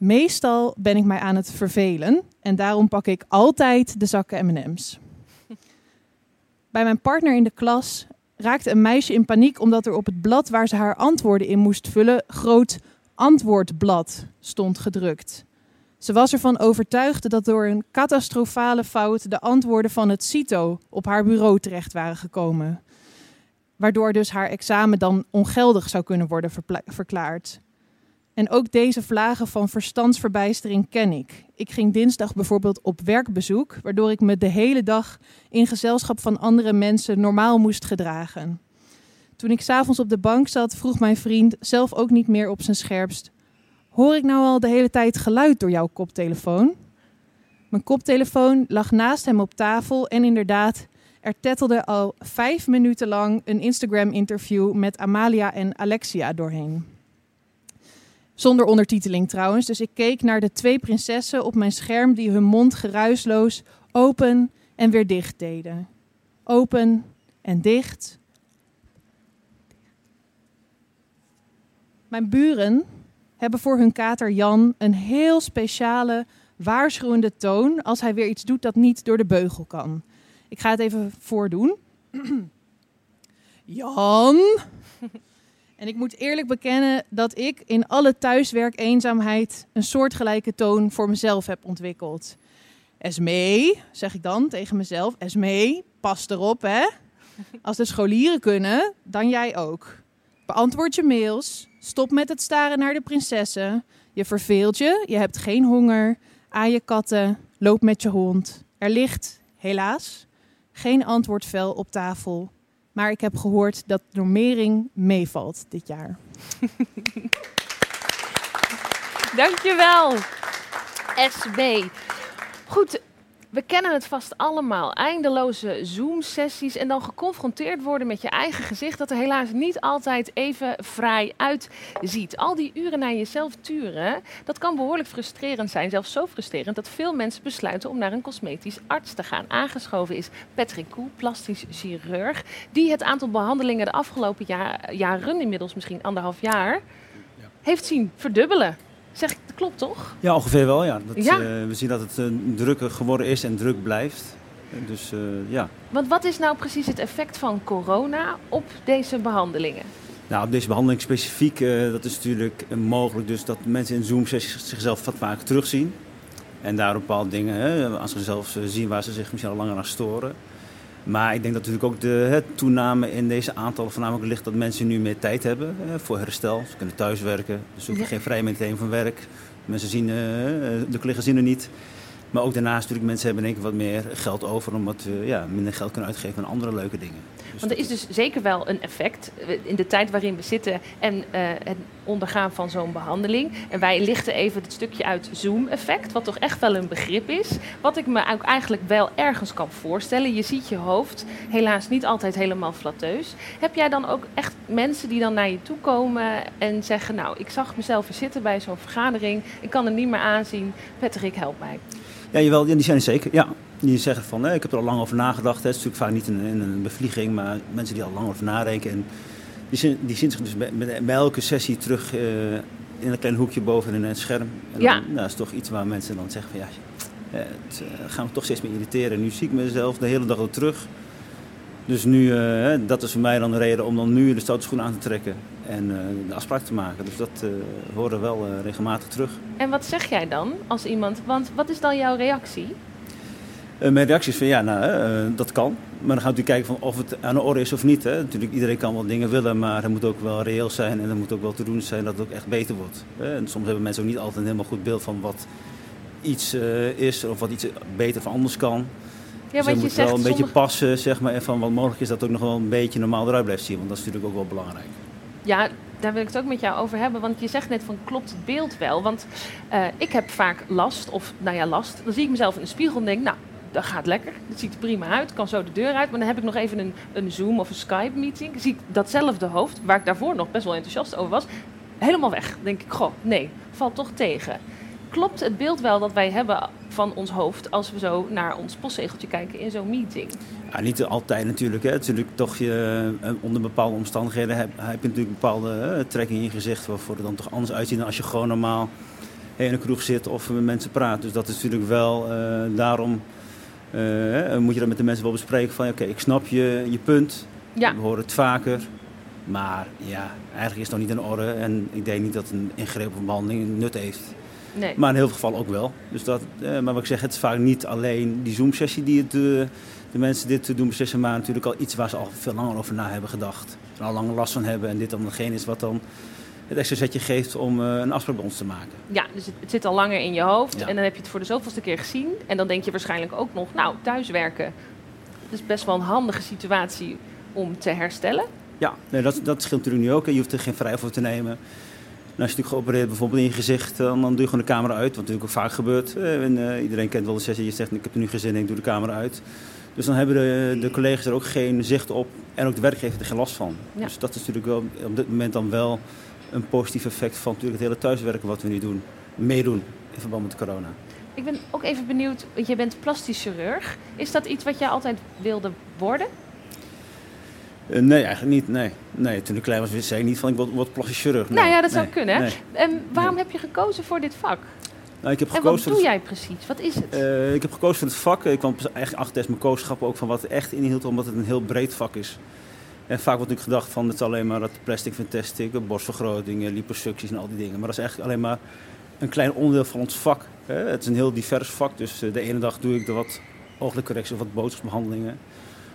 Meestal ben ik mij aan het vervelen en daarom pak ik altijd de zakken M&M's. Bij mijn partner in de klas raakte een meisje in paniek omdat er op het blad waar ze haar antwoorden in moest vullen groot antwoordblad stond gedrukt. Ze was ervan overtuigd dat door een catastrofale fout de antwoorden van het CITO op haar bureau terecht waren gekomen. Waardoor dus haar examen dan ongeldig zou kunnen worden verklaard. En ook deze vlagen van verstandsverbijstering ken ik. Ik ging dinsdag bijvoorbeeld op werkbezoek, waardoor ik me de hele dag in gezelschap van andere mensen normaal moest gedragen. Toen ik s'avonds op de bank zat, vroeg mijn vriend, zelf ook niet meer op zijn scherpst: Hoor ik nou al de hele tijd geluid door jouw koptelefoon? Mijn koptelefoon lag naast hem op tafel en inderdaad, er tettelde al vijf minuten lang een Instagram-interview met Amalia en Alexia doorheen. Zonder ondertiteling trouwens. Dus ik keek naar de twee prinsessen op mijn scherm die hun mond geruisloos open en weer dicht deden. Open en dicht. Mijn buren hebben voor hun kater Jan een heel speciale waarschuwende toon als hij weer iets doet dat niet door de beugel kan. Ik ga het even voordoen. Jan. En ik moet eerlijk bekennen dat ik in alle thuiswerk eenzaamheid een soortgelijke toon voor mezelf heb ontwikkeld. Esmee, zeg ik dan tegen mezelf. Esmee, pas erop hè. Als de scholieren kunnen, dan jij ook. Beantwoord je mails. Stop met het staren naar de prinsessen. Je verveelt je, je hebt geen honger. Aai je katten, loop met je hond. Er ligt, helaas, geen antwoordvel op tafel. Maar ik heb gehoord dat normering meevalt dit jaar. Dankjewel, SB. Goed, we kennen het vast allemaal. Eindeloze Zoom-sessies en dan geconfronteerd worden met je eigen gezicht... dat er helaas niet altijd even vrij uitziet. Al die uren naar jezelf turen, dat kan behoorlijk frustrerend zijn. Zelfs zo frustrerend dat veel mensen besluiten om naar een cosmetisch arts te gaan. Aangeschoven is Patrick Koel, plastisch chirurg... die het aantal behandelingen de afgelopen jaar, jaren, inmiddels misschien anderhalf jaar... heeft zien verdubbelen. Zeg ik, dat klopt toch? Ja, ongeveer wel. Ja. Dat, Ja. eh, we zien dat het eh, drukker geworden is en druk blijft. Dus eh, ja. Want wat is nou precies het effect van corona op deze behandelingen? Nou, op deze behandeling specifiek, eh, dat is natuurlijk mogelijk dus dat mensen in Zoom-sessies zichzelf wat vaker terugzien. En daar bepaalde dingen, hè, als ze zichzelf eh, zien waar ze zich misschien al langer aan storen. Maar ik denk dat natuurlijk ook de toename in deze aantallen voornamelijk ligt dat mensen nu meer tijd hebben voor herstel. Ze kunnen thuiswerken, dus ze hoeven Ja. geen vrij meteen van werk. Mensen zien, eh, de collega's zien er niet. Maar ook daarnaast natuurlijk, mensen hebben één keer wat meer geld over omdat we ja, minder geld kunnen uitgeven aan andere leuke dingen. Dus Want er is dus zeker wel een effect eh, in de tijd waarin we zitten en eh, het ondergaan van zo'n behandeling. En wij lichten even het stukje uit Zoom-effect, wat toch echt wel een begrip is. Wat ik me ook eigenlijk wel ergens kan voorstellen. Je ziet je hoofd helaas niet altijd helemaal flatteus. Heb jij dan ook echt mensen die dan naar je toe komen en zeggen: Nou, ik zag mezelf zitten bij zo'n vergadering, ik kan er niet meer aanzien. Patrick, help mij. Ja, jawel, ja, die zijn er zeker. Ja. Die zeggen van, eh, ik heb er al lang over nagedacht. hè. Het is natuurlijk vaak niet in, een- in een bevlieging, maar mensen die al lang over nadenken. En die, zien, die zien zich dus bij, elke sessie terug eh, in een klein hoekje boven in het scherm. En Ja. dan, nou, dat is toch iets waar mensen dan zeggen van, ja, eh, het eh, gaan we toch steeds meer irriteren. Nu zie ik mezelf de hele dag al terug. Dus nu, eh, dat is voor mij dan de reden om dan nu de stoute schoen aan te trekken en eh, de afspraak te maken. Dus dat eh horen we wel regelmatig terug. En wat zeg jij dan als iemand? Want wat is dan jouw reactie? Mijn reactie is van ja, nou, dat kan. Maar dan gaan we natuurlijk kijken van of het aan de orde is of niet. Hè. Natuurlijk, iedereen kan wel dingen willen, maar het moet ook wel reëel zijn. En het moet ook wel te doen zijn dat het ook echt beter wordt. Hè. En soms hebben mensen ook niet altijd een helemaal goed beeld van wat iets is of wat iets beter of anders kan. Ja, dus want je moet wel zegt een beetje passen, zeg maar, en van wat mogelijk is dat ook nog wel een beetje normaal eruit blijft zien. Want dat is natuurlijk ook wel belangrijk. Ja, daar wil ik het ook met jou over hebben. Want je zegt net van klopt het beeld wel? Want eh, ik heb vaak last, of nou ja, last. Dan zie ik mezelf in de spiegel en denk, nou, dat gaat lekker. Dat ziet er prima uit. Kan zo de deur uit. Maar dan heb ik nog even een, een Zoom of een Skype meeting. Zie ik datzelfde hoofd, waar ik daarvoor nog best wel enthousiast over was, helemaal weg. Dan denk ik, goh, nee, valt toch tegen. Klopt het beeld wel dat wij hebben van ons hoofd als we zo naar ons postzegeltje kijken in zo'n meeting? Ja, niet altijd natuurlijk. Hè. Natuurlijk toch je, eh, onder bepaalde omstandigheden heb, heb je natuurlijk bepaalde eh, trekkingen in je gezicht waarvoor het dan toch anders uitziet dan als je gewoon normaal in een kroeg zit of met mensen praat. Dus dat is natuurlijk wel eh, daarom moet je dat met de mensen wel bespreken van oké, ik snap je, je punt. Ja. We horen het vaker. Maar ja, eigenlijk is het nog niet in orde en ik denk niet dat een ingreep of behandeling nut heeft. Nee. Maar in heel veel gevallen ook wel. Dus dat, eh, maar wat ik zeg, het is vaak niet alleen die Zoom-sessie die het, eh, de mensen dit doen beslissen, maar natuurlijk al iets waar ze al veel langer over na hebben gedacht. Er al langer last van hebben en dit dan degene is wat dan het extra zetje geeft om eh, een afspraak bij ons te maken. Ja, dus het, het zit al langer in je hoofd. Ja. En dan heb je het voor de zoveelste keer gezien. En dan denk je waarschijnlijk ook nog, nou, thuiswerken. Dat is best wel een handige situatie om te herstellen. Ja, nee, dat, dat scheelt natuurlijk nu ook. Je hoeft er geen vrij voor te nemen. En als je natuurlijk geopereerd bijvoorbeeld in je gezicht, dan, dan doe je gewoon de camera uit. Wat natuurlijk ook vaak gebeurt. Eh, En, eh, iedereen kent wel de sessie. Je zegt, ik heb er nu geen zin in, ik doe de camera uit. Dus dan hebben de, de collega's er ook geen zicht op. En ook de werkgever er geen last van. Ja. Dus dat is natuurlijk wel op dit moment dan wel een positief effect van natuurlijk het hele thuiswerken wat we nu doen. Meedoen in verband met corona. Ik ben ook even benieuwd, je bent plastisch chirurg. Is dat iets wat jij altijd wilde worden? Eh, nee, eigenlijk niet. Nee. nee, toen ik klein was, zei ik niet van ik word, word plastisch chirurg. Nee, nou ja, dat zou nee, kunnen. hè? nee. En waarom heb je gekozen voor dit vak? Nou, ik heb En wat doe het- jij precies? Wat is het? Eh, ik heb gekozen voor het vak. Ik kwam echt achter tijdens mijn kooschap ook van wat het echt inhield, omdat het een heel breed vak is. En vaak wordt natuurlijk gedacht van het is alleen maar dat plastic fantastic, borstvergroting, eh, liposucties en al die dingen. Maar dat is eigenlijk alleen maar een klein onderdeel van ons vak. Hè. Het is een heel divers vak, dus eh, de ene dag doe ik de wat ooglijkcorrectie of wat botoxbehandelingen.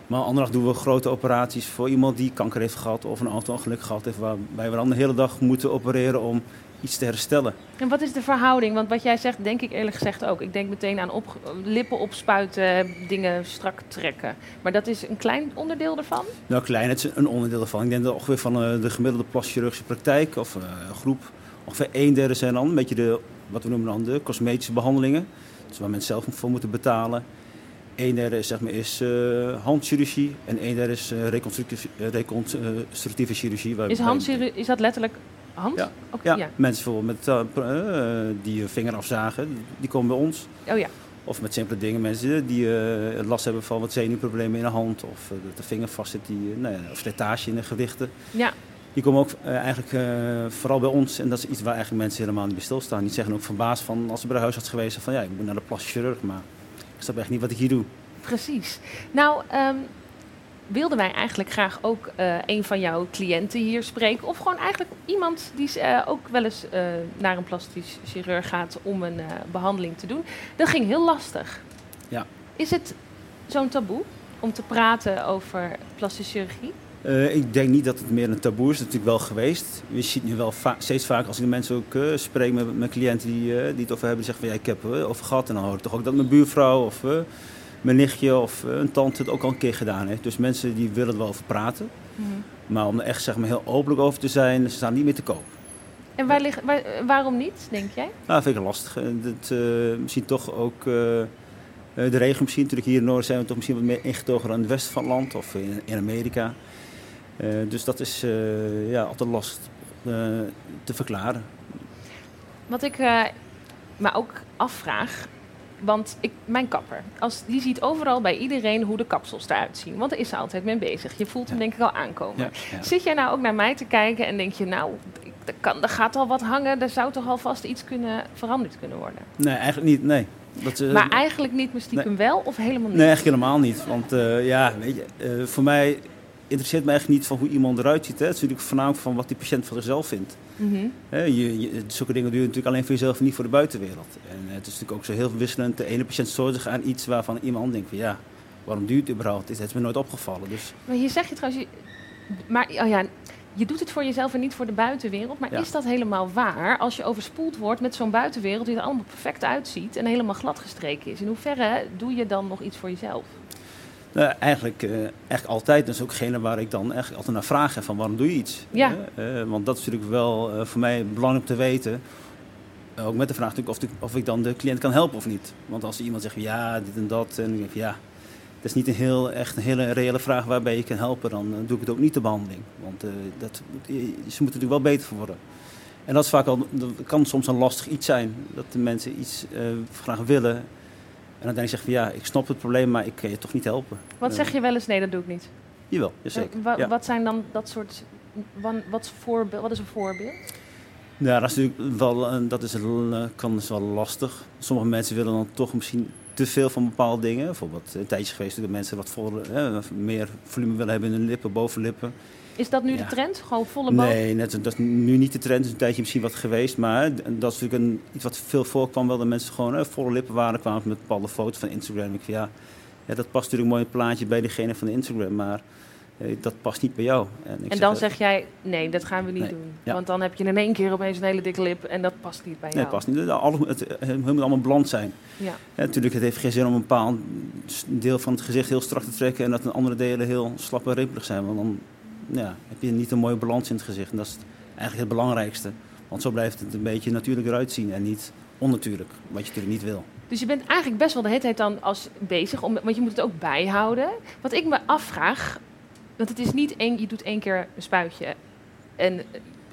Maar andere dag doen we grote operaties voor iemand die kanker heeft gehad of een auto-ongeluk gehad heeft, waarbij we dan de hele dag moeten opereren om iets te herstellen. En wat is de verhouding? Want wat jij zegt, denk ik eerlijk gezegd ook. Ik denk meteen aan op, lippen opspuiten, dingen strak trekken. Maar dat is een klein onderdeel ervan? Nou, klein, het is een onderdeel ervan. Ik denk dat ongeveer van eh, de gemiddelde plaschirurgische praktijk of eh, groep, ongeveer een derde zijn dan een beetje de, wat we noemen dan de cosmetische behandelingen. Dus waar mensen zelf voor moeten betalen. Een derde is, zeg maar, is eh, handchirurgie en een derde is eh, reconstructieve, eh, reconstructieve chirurgie. waar- Is, handchirurgie- is dat letterlijk hand? Ja. Oké, Ja, ja. mensen bijvoorbeeld met, die hun vinger afzagen, die komen bij ons. Oh ja. Of met simpele dingen, mensen die last hebben van wat zenuwproblemen in de hand. Of dat de vinger vastzit, die, eh, nou ja, of slijtage in de gewichten. Ja. Die komen ook eigenlijk vooral bij ons. En dat is iets waar eigenlijk mensen helemaal niet bij stilstaan. Die zeggen ook verbaasd van, als ze bij de huisarts geweest zijn, van ja, ik moet naar de plastisch chirurg. Maar snap echt niet wat ik hier doe. Precies. Nou, ehm, wilden wij eigenlijk graag ook eh, een van jouw cliënten hier spreken. Of gewoon eigenlijk iemand die eh, ook wel eens eh, naar een plastisch chirurg gaat om een eh, behandeling te doen. Dat ging heel lastig. Ja. Is het zo'n taboe om te praten over plastische chirurgie? Eh, ik denk niet dat het meer een taboe is. Dat is natuurlijk wel geweest. Je ziet nu wel va- steeds vaker als ik de mensen ook eh, spreek met, met cliënten die, eh, die het over hebben. Die zeggen van ja, ik heb het over gehad. En dan hoor ik toch ook dat mijn buurvrouw of mijn nichtje of een tante het ook al een keer gedaan heeft. Dus mensen die willen er wel over praten. Maar om er echt zeg maar, heel openlijk over te zijn, ze staan niet meer te koop. En waar ligt, waar- waarom niet, denk jij? Nou, dat vind ik lastig. Dat, misschien toch ook de regio misschien. Natuurlijk hier in het noorden zijn we toch misschien wat meer ingetogen aan het westen van het land of in, in Amerika. Eh, dus dat is eh, ja, altijd lastig eh, te verklaren. Wat ik me ook afvraag, want ik, mijn kapper, als, die ziet overal bij iedereen hoe de kapsels eruit zien. Want daar is ze altijd mee bezig. Je voelt hem denk ik al aankomen. Ja, ja. Zit jij nou ook naar mij te kijken en denk je, nou, er, kan, er gaat al wat hangen, er zou toch alvast iets kunnen veranderd kunnen worden? Nee, eigenlijk niet. Nee. Dat, maar eigenlijk niet, maar stiekem wel of helemaal niet? Nee, eigenlijk helemaal niet. Want ja, weet je, voor mij interesseert me eigenlijk niet van hoe iemand eruit ziet. Hè. Het is natuurlijk voornamelijk van wat die patiënt van zichzelf vindt. Hè, je, je, zulke dingen doe je natuurlijk alleen voor jezelf en niet voor de buitenwereld. En eh, het is natuurlijk ook zo heel wisselend. De ene patiënt stoort zich aan iets waarvan iemand denkt van ja, waarom duurt het überhaupt? Dit is me nooit opgevallen. Dus Maar hier zeg je trouwens, je, maar oh ja, je doet het voor jezelf en niet voor de buitenwereld. Maar Ja. is dat helemaal waar als je overspoeld wordt met zo'n buitenwereld die er allemaal perfect uitziet en helemaal gladgestreken is? In hoeverre doe je dan nog iets voor jezelf? Nou, eigenlijk, eigenlijk altijd. Dat is ook degene waar ik dan eigenlijk altijd naar vraag. hè, Van waarom doe je iets? Ja. Eh, want dat is natuurlijk wel voor mij belangrijk om te weten. Ook met de vraag natuurlijk of, ik- of ik dan de cliënt kan helpen of niet. Want als iemand zegt ja, dit en dat. En ik denk ja, dat is niet een heel, echt een hele reële vraag waarbij je kan helpen. Dan doe ik het ook niet de behandeling. Want dat, ze moeten er natuurlijk wel beter voor worden. En dat, is vaak al, dat kan soms een lastig iets zijn. Dat de mensen iets graag willen. En dan zeg van ja, ik snap het probleem, maar ik kan je toch niet helpen. Wat zeg je wel eens? Nee, dat doe ik niet. Jawel, jazeker. Eh, wa- ja. Wat zijn dan dat soort. Wat voorbeeld, wat is een voorbeeld? Ja, dat is natuurlijk wel, eh, dat is, eh, kan dus wel lastig. Sommige mensen willen dan toch misschien te veel van bepaalde dingen. Bijvoorbeeld een tijdje geweest dat mensen wat eh, meer volume willen hebben in hun lippen, bovenlippen. Is dat nu Ja. de trend? Gewoon volle? Nee, net, dat is nu niet de trend. Het is een tijdje misschien wat geweest. Maar dat is natuurlijk een, iets wat veel voorkwam. Wel dat mensen gewoon eh, volle lippen waren. kwamen met bepaalde foto's van Instagram. Ik vind, ja, ja, dat past natuurlijk mooi in het plaatje bij degene van Instagram. Maar eh, dat past niet bij jou. ik En dan zeg jij, nee, dat gaan we niet Nee, doen. ja. Want dan heb je in één keer opeens een hele dikke lip en dat past niet bij Nee, jou. het past niet. Alles, het, het moet allemaal bland zijn. Ja. Natuurlijk, het heeft geen zin om een bepaald deel van het gezicht heel strak te trekken en dat de andere delen heel slap en rimpelig zijn. Want dan ja, heb je niet een mooie balans in het gezicht. En dat is eigenlijk het belangrijkste. Want zo blijft het een beetje natuurlijk eruit zien en niet onnatuurlijk, wat je natuurlijk niet wil. Dus je bent eigenlijk best wel de hele tijd dan als bezig, om, want je moet het ook bijhouden. Wat ik me afvraag, want het is niet één, je doet één keer een spuitje en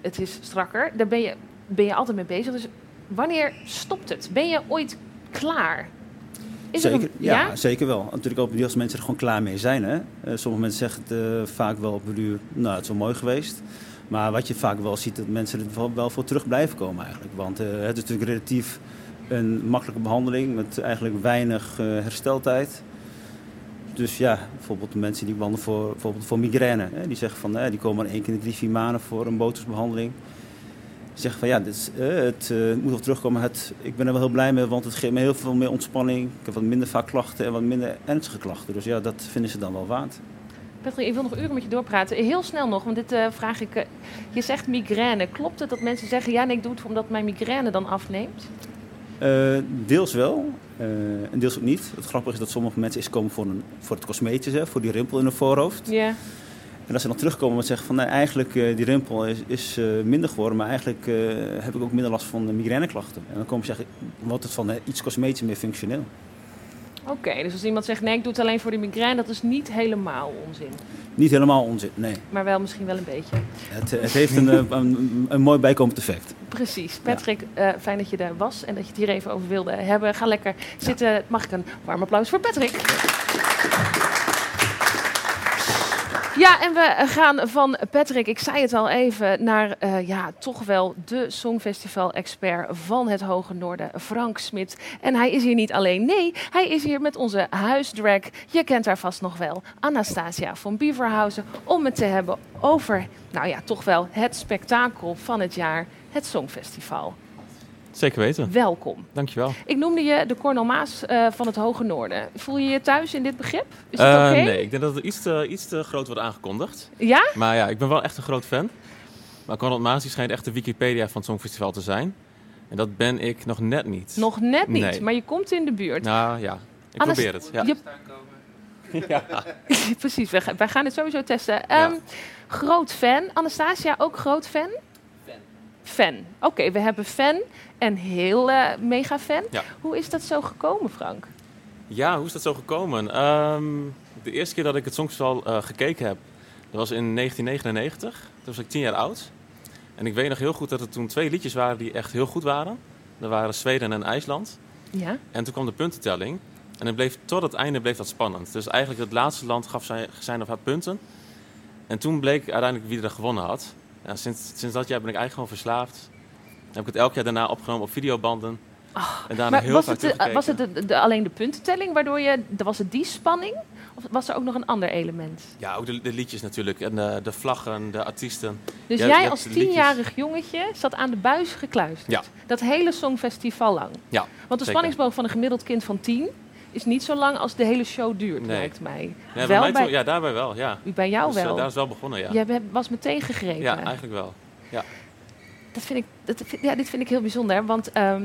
het is strakker. Daar ben je, ben je altijd mee bezig. Dus wanneer stopt het? Ben je ooit klaar? Is er zeker, een- ja, zeker wel. Natuurlijk ook als mensen er gewoon klaar mee zijn. Hè. Eh, sommige mensen zeggen het eh, vaak wel op duur, nou het is wel mooi geweest. Maar wat je vaak wel ziet, dat mensen er wel, wel voor terug blijven komen eigenlijk. Want eh, het is natuurlijk relatief een makkelijke behandeling met eigenlijk weinig hersteltijd. Dus ja, bijvoorbeeld de mensen die behandelen voor, bijvoorbeeld voor migraine. Hè, die zeggen van, die komen maar één keer in de drie, vier maanden voor een botoxbehandeling. Zeggen van ja, dit is, eh, het eh, moet nog terugkomen. Het, ik ben er wel heel blij mee, want het geeft me heel veel meer ontspanning. Ik heb wat minder vaak klachten en wat minder ernstige klachten. Dus ja, dat vinden ze dan wel waard. Patrick, ik wil nog uren met je doorpraten. Heel snel nog, want dit eh, vraag ik. eh, je zegt migraine. Klopt het dat mensen zeggen: ja, nee, ik doe het omdat mijn migraine dan afneemt? Eh, deels wel, eh, en deels ook niet. Het grappige is dat sommige mensen is komen voor, een, voor het cosmetische, hè, voor die rimpel in hun voorhoofd. Ja. En als ze dan terugkomen en zeggen van nee, eigenlijk eh, die rimpel is, is eh, minder geworden, maar eigenlijk eh, heb ik ook minder last van migraineklachten. En dan komen ze zeggen, wordt het van iets cosmetisch meer functioneel. Oké, dus als iemand zegt: nee, ik doe het alleen voor de migraine, dat is niet helemaal onzin. Niet helemaal onzin, nee. Maar wel misschien wel een beetje. Het, het heeft een, een, een mooi bijkomend effect. Precies. Patrick, fijn dat je er was en dat je het hier even over wilde hebben. Ga lekker zitten. Mag ik een warm applaus voor Patrick? Ja, en we gaan van Patrick, ik zei het al even, naar eh, ja, toch wel de Songfestival-expert van het Hoge Noorden, Frank Smit. En hij is hier niet alleen, nee, hij is hier met onze huisdrag. Je kent haar vast nog wel, Anastasia van Beaverhausen, om het te hebben over, nou ja, toch wel het spektakel van het jaar, het Songfestival. Zeker weten. Welkom. Dankjewel. Ik noemde je de Cornel Maas eh, van het Hoge Noorden. Voel je je thuis in dit begrip? Is dat Eh, oké? Nee, ik denk dat het iets te, iets te groot wordt aangekondigd. Ja? Maar ja, ik ben wel echt een groot fan. Maar Conrad Maas die schijnt echt de Wikipedia van het Songfestival te zijn. En dat ben ik nog net niet. Nog net niet, Nee. maar je komt in de buurt. Nou ja, ik probeer het. Ja. Je- ja. Precies, wij, gaan- wij gaan het sowieso testen. Ehm, Groot fan. Anastasia ook groot fan? Fan. Oké, we hebben fan en heel eh, mega fan. Ja. Hoe is dat zo gekomen, Frank? Ja, hoe is dat zo gekomen? Ehm, de eerste keer dat ik het Songfestival eh, gekeken heb, dat was in 1999. Toen was ik tien jaar oud. En ik weet nog heel goed dat er toen twee liedjes waren die echt heel goed waren. Dat waren Zweden en IJsland. Ja. En toen kwam de puntentelling. En het bleef, tot het einde bleef dat spannend. Dus eigenlijk het laatste land gaf zijn, zijn of haar punten. En toen bleek uiteindelijk wie er gewonnen had. Ja, sinds, sinds dat jaar ben ik eigenlijk gewoon verslaafd. Heb ik het elk jaar daarna opgenomen op videobanden. en daarna Maar heel was vaak het, de- was het de, de- alleen de puntentelling waardoor je... Was het die spanning? Of was er ook nog een ander element? Ja, ook de, de liedjes natuurlijk. En de, de vlaggen, de artiesten. Dus jij als tienjarig jongetje zat aan de buis gekluisterd. Ja. Dat hele songfestival lang. Ja, Want de zeker. spanningsboog van een gemiddeld kind van tien is niet zo lang als de hele show duurt, Nee. lijkt mij. Ja, wel mij bij, ja, daarbij wel, ja. bij jou Dus, eh, wel. daar is wel begonnen, ja. Jij was meteen gegrepen. Ja, eigenlijk wel. Ja. Dat vind ik, dat, ja, dit vind ik heel bijzonder, want ehm,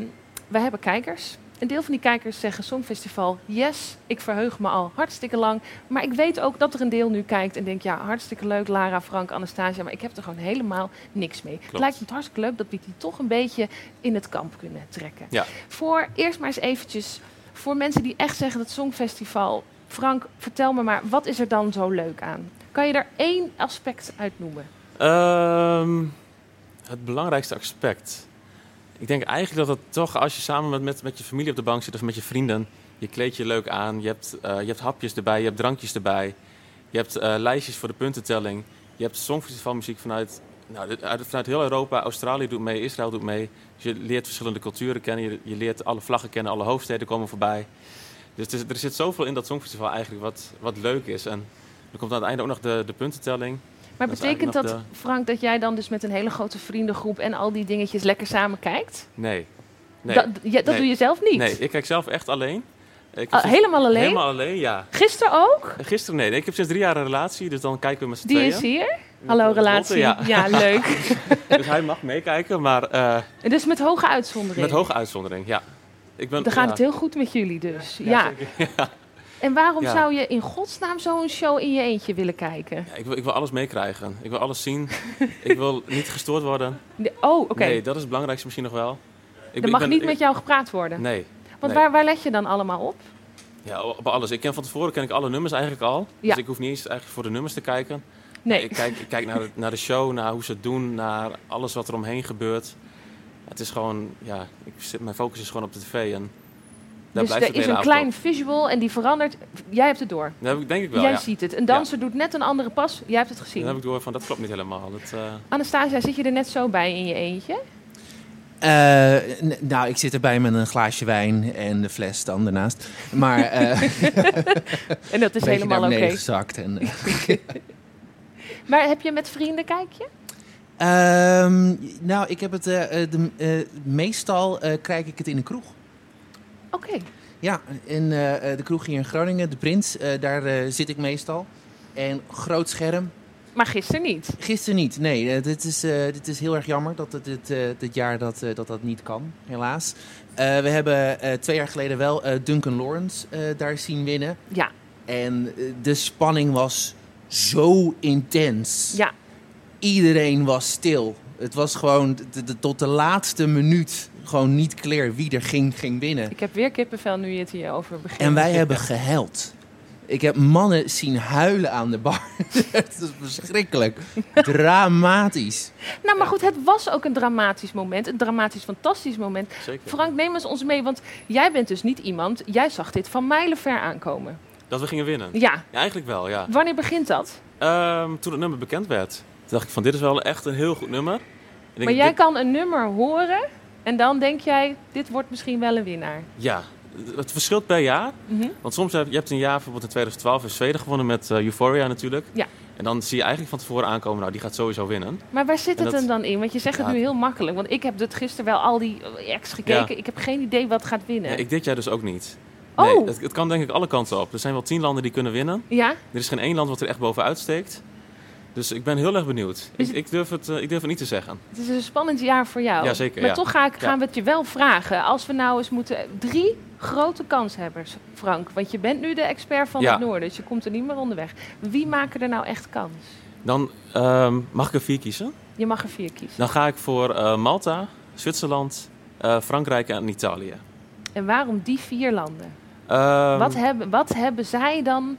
wij hebben kijkers. Een deel van die kijkers zeggen Songfestival, yes, ik verheug me al hartstikke lang. Maar ik weet ook dat er een deel nu kijkt en denkt, ja, hartstikke leuk, Lara, Frank, Anastasia, maar ik heb er gewoon helemaal niks mee. Het lijkt me hartstikke leuk dat we die toch een beetje in het kamp kunnen trekken. Ja. Voor eerst maar eens eventjes, voor mensen die echt zeggen dat Songfestival, Frank, vertel me maar, wat is er dan zo leuk aan? Kan je er één aspect uit noemen? Ehm, het belangrijkste aspect. Ik denk eigenlijk dat het toch, als je samen met, met, met je familie op de bank zit of met je vrienden, je kleed je leuk aan, je hebt, eh, je hebt hapjes erbij, je hebt drankjes erbij, je hebt eh, lijstjes voor de puntentelling, je hebt songfestivalmuziek vanuit, nou, vanuit heel Europa, Australië doet mee, Israël doet mee. Dus je leert verschillende culturen kennen, je, je leert alle vlaggen kennen, alle hoofdsteden komen voorbij. Dus is- er zit zoveel in dat songfestival eigenlijk wat, wat leuk is. En er komt aan het einde ook nog de, de puntentelling. Maar Dat betekent dat, Frank, dat jij dan dus met een hele grote vriendengroep en al die dingetjes lekker samen kijkt? Nee. nee. Dat- ja, dat Nee. doe je zelf niet? Nee, ik kijk zelf echt alleen. Ik Ah, helemaal alleen? Helemaal alleen, ja. Gisteren ook? Gisteren nee. Ik heb sinds drie jaar een relatie, dus dan kijken we met z'n Die tweeën. is hier? Hallo eh, relatie. Ja. leuk. dus hij mag meekijken, maar En dus met hoge uitzondering. met hoge uitzondering, ja. Ik ben, Dan gaat ja. het heel goed met jullie dus. Ja. Ja. En waarom zou je in godsnaam zo'n show in je eentje willen kijken? Ja, ik, wil, ik wil alles meekrijgen. Ik wil alles zien. ik wil niet gestoord worden. De- oh, oké. Nee, dat is het belangrijkste misschien nog wel. Ik, Er ik mag ben- niet ik- met jou gepraat worden. Nee. Want nee. waar, waar let je dan allemaal op? Ja, op alles. Ik ken van tevoren ken ik alle nummers eigenlijk al. Ja. Dus ik hoef niet eens eigenlijk voor de nummers te kijken. Nee. Ik kijk, ik kijk naar, de, naar de show, naar hoe ze het doen, naar alles wat er omheen gebeurt. Het is gewoon, ja, ik zit, mijn focus is gewoon op de tv en daar dus blijft er het de is een klein visual en die verandert. Jij hebt het door. Dat heb ik denk ik wel, Jij ja. ziet het. Een danser doet net een andere pas. Jij hebt het gezien. Dan heb ik door van, dat klopt niet helemaal. Dat, eh, Anastasia, zit je er net zo bij in je eentje? Eh, nou, ik zit erbij met een glaasje wijn en de fles dan daarnaast. Maar, eh, En dat is helemaal oké. gezakt. En, Maar heb je met vrienden kijk je? Ehm, nou, ik heb het eh, eh, de, eh, meestal krijg ik het in de kroeg. Oké. Ja, in de kroeg hier in Groningen, de Prins, daar zit ik meestal. En groot scherm. Maar gisteren niet. Gisteren niet. Nee, dit, is, dit is heel erg jammer dat het dit, dit jaar dat, dat dat niet kan, helaas. We hebben twee jaar geleden wel Duncan Lawrence daar zien winnen. Ja. En de spanning was zo intens. Ja. Iedereen was stil. Het was gewoon de- de- tot de laatste minuut gewoon niet clear wie er ging, ging winnen. Ik heb weer kippenvel nu je het hierover begint. En wij hebben gehuild. Ik heb mannen zien huilen aan de bar. Het is verschrikkelijk. Dramatisch. Nou, maar goed, het was ook een dramatisch moment. Een dramatisch, fantastisch moment. Zeker. Frank, neem eens ons mee, want jij bent dus niet iemand... Jij zag dit van mijlenver aankomen. Dat we gingen winnen? Ja. eigenlijk wel, ja. Wanneer begint dat? Ehm, toen het nummer bekend werd, toen dacht ik van dit is wel echt een heel goed nummer. Maar jij dit- kan een nummer horen en dan denk jij... Dit wordt misschien wel een winnaar. Ja, het verschilt per jaar. Mhm. Want soms heb je hebt een jaar, bijvoorbeeld in 2012 in Zweden gewonnen met eh, Euphoria natuurlijk. Ja. En dan zie je eigenlijk van tevoren aankomen, nou die gaat sowieso winnen. Maar waar zit En het dat- hem dan in? Want je zegt Ja. het nu heel makkelijk. Want ik heb het gisteren wel al die acts gekeken. Ja. Ik heb geen idee wat gaat winnen. Ja, ik dit jaar dus ook niet. Oh. Nee, het, het kan denk ik alle kanten op. Er zijn wel tien landen die kunnen winnen. Ja? Er is geen één land wat er echt bovenuit steekt. Dus ik ben heel erg benieuwd. Ik, ik, durf het, eh, ik durf het niet te zeggen. Het is een spannend jaar voor jou. Ja, zeker, Maar ja. toch ga ik, gaan we het je wel vragen. Als we nou eens moeten... Drie grote kanshebbers, Frank. Want je bent nu de expert van Ja. het noorden. Dus je komt er niet meer onderweg. Wie maken er nou echt kans? Dan ehm, mag ik er vier kiezen. Je mag er vier kiezen. Dan ga ik voor eh, Malta, Zwitserland, eh, Frankrijk en Italië. En waarom die vier landen? Ehm, wat, hebben, wat hebben zij dan...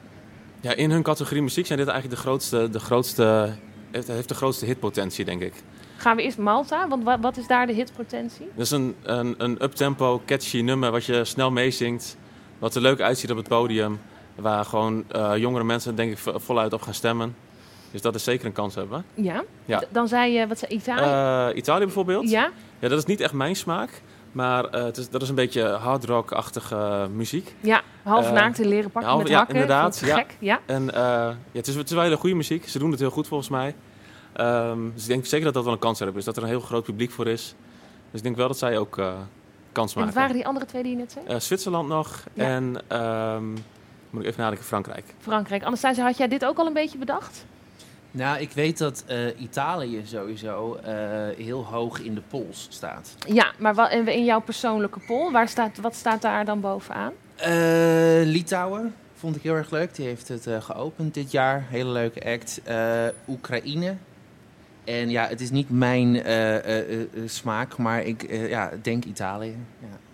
Ja, in hun categorie muziek zijn dit eigenlijk de grootste, de grootste, heeft, de grootste hitpotentie, denk ik. Gaan we eerst Malta? Want wa- wat is daar de hitpotentie? Dat is een, een, een uptempo, catchy nummer wat je snel meezingt. Wat er leuk uitziet op het podium. Waar gewoon eh, jongere mensen denk ik vo- voluit op gaan stemmen. Dus dat is zeker een kans hebben. Ja? Ja. Dan zei je, wat zei Italië? Eh, Italië bijvoorbeeld. Ja? Ja, dat is niet echt mijn smaak. Maar eh, het is, dat is een beetje hard rock-achtige muziek. Ja, half Eh, naakt in leren pakken half- met ja, hakken. inderdaad. Ja. gek, ja. En eh, ja, het, is, het is wel hele goede muziek. Ze doen het heel goed volgens mij. Ehm, dus ik denk zeker dat dat wel een kans hebben. Dus dat er een heel groot publiek voor is. Dus ik denk wel dat zij ook kans En maken. wat waren die andere twee die je net zei? Zwitserland nog Ja. en ehm, moet ik even nadenken, Frankrijk. Frankrijk. Anastasia, had jij dit ook al een beetje bedacht? Nou, ik weet dat eh, Italië sowieso eh, heel hoog in de pols staat. Ja, maar wat, in jouw persoonlijke poll, waar staat, wat staat daar dan bovenaan? Eh, Litouwen vond ik heel erg leuk. Die heeft het geopend dit jaar. Hele leuke act. Oekraïne. En ja, het is niet mijn smaak, maar ik ja, denk Italië. Ja.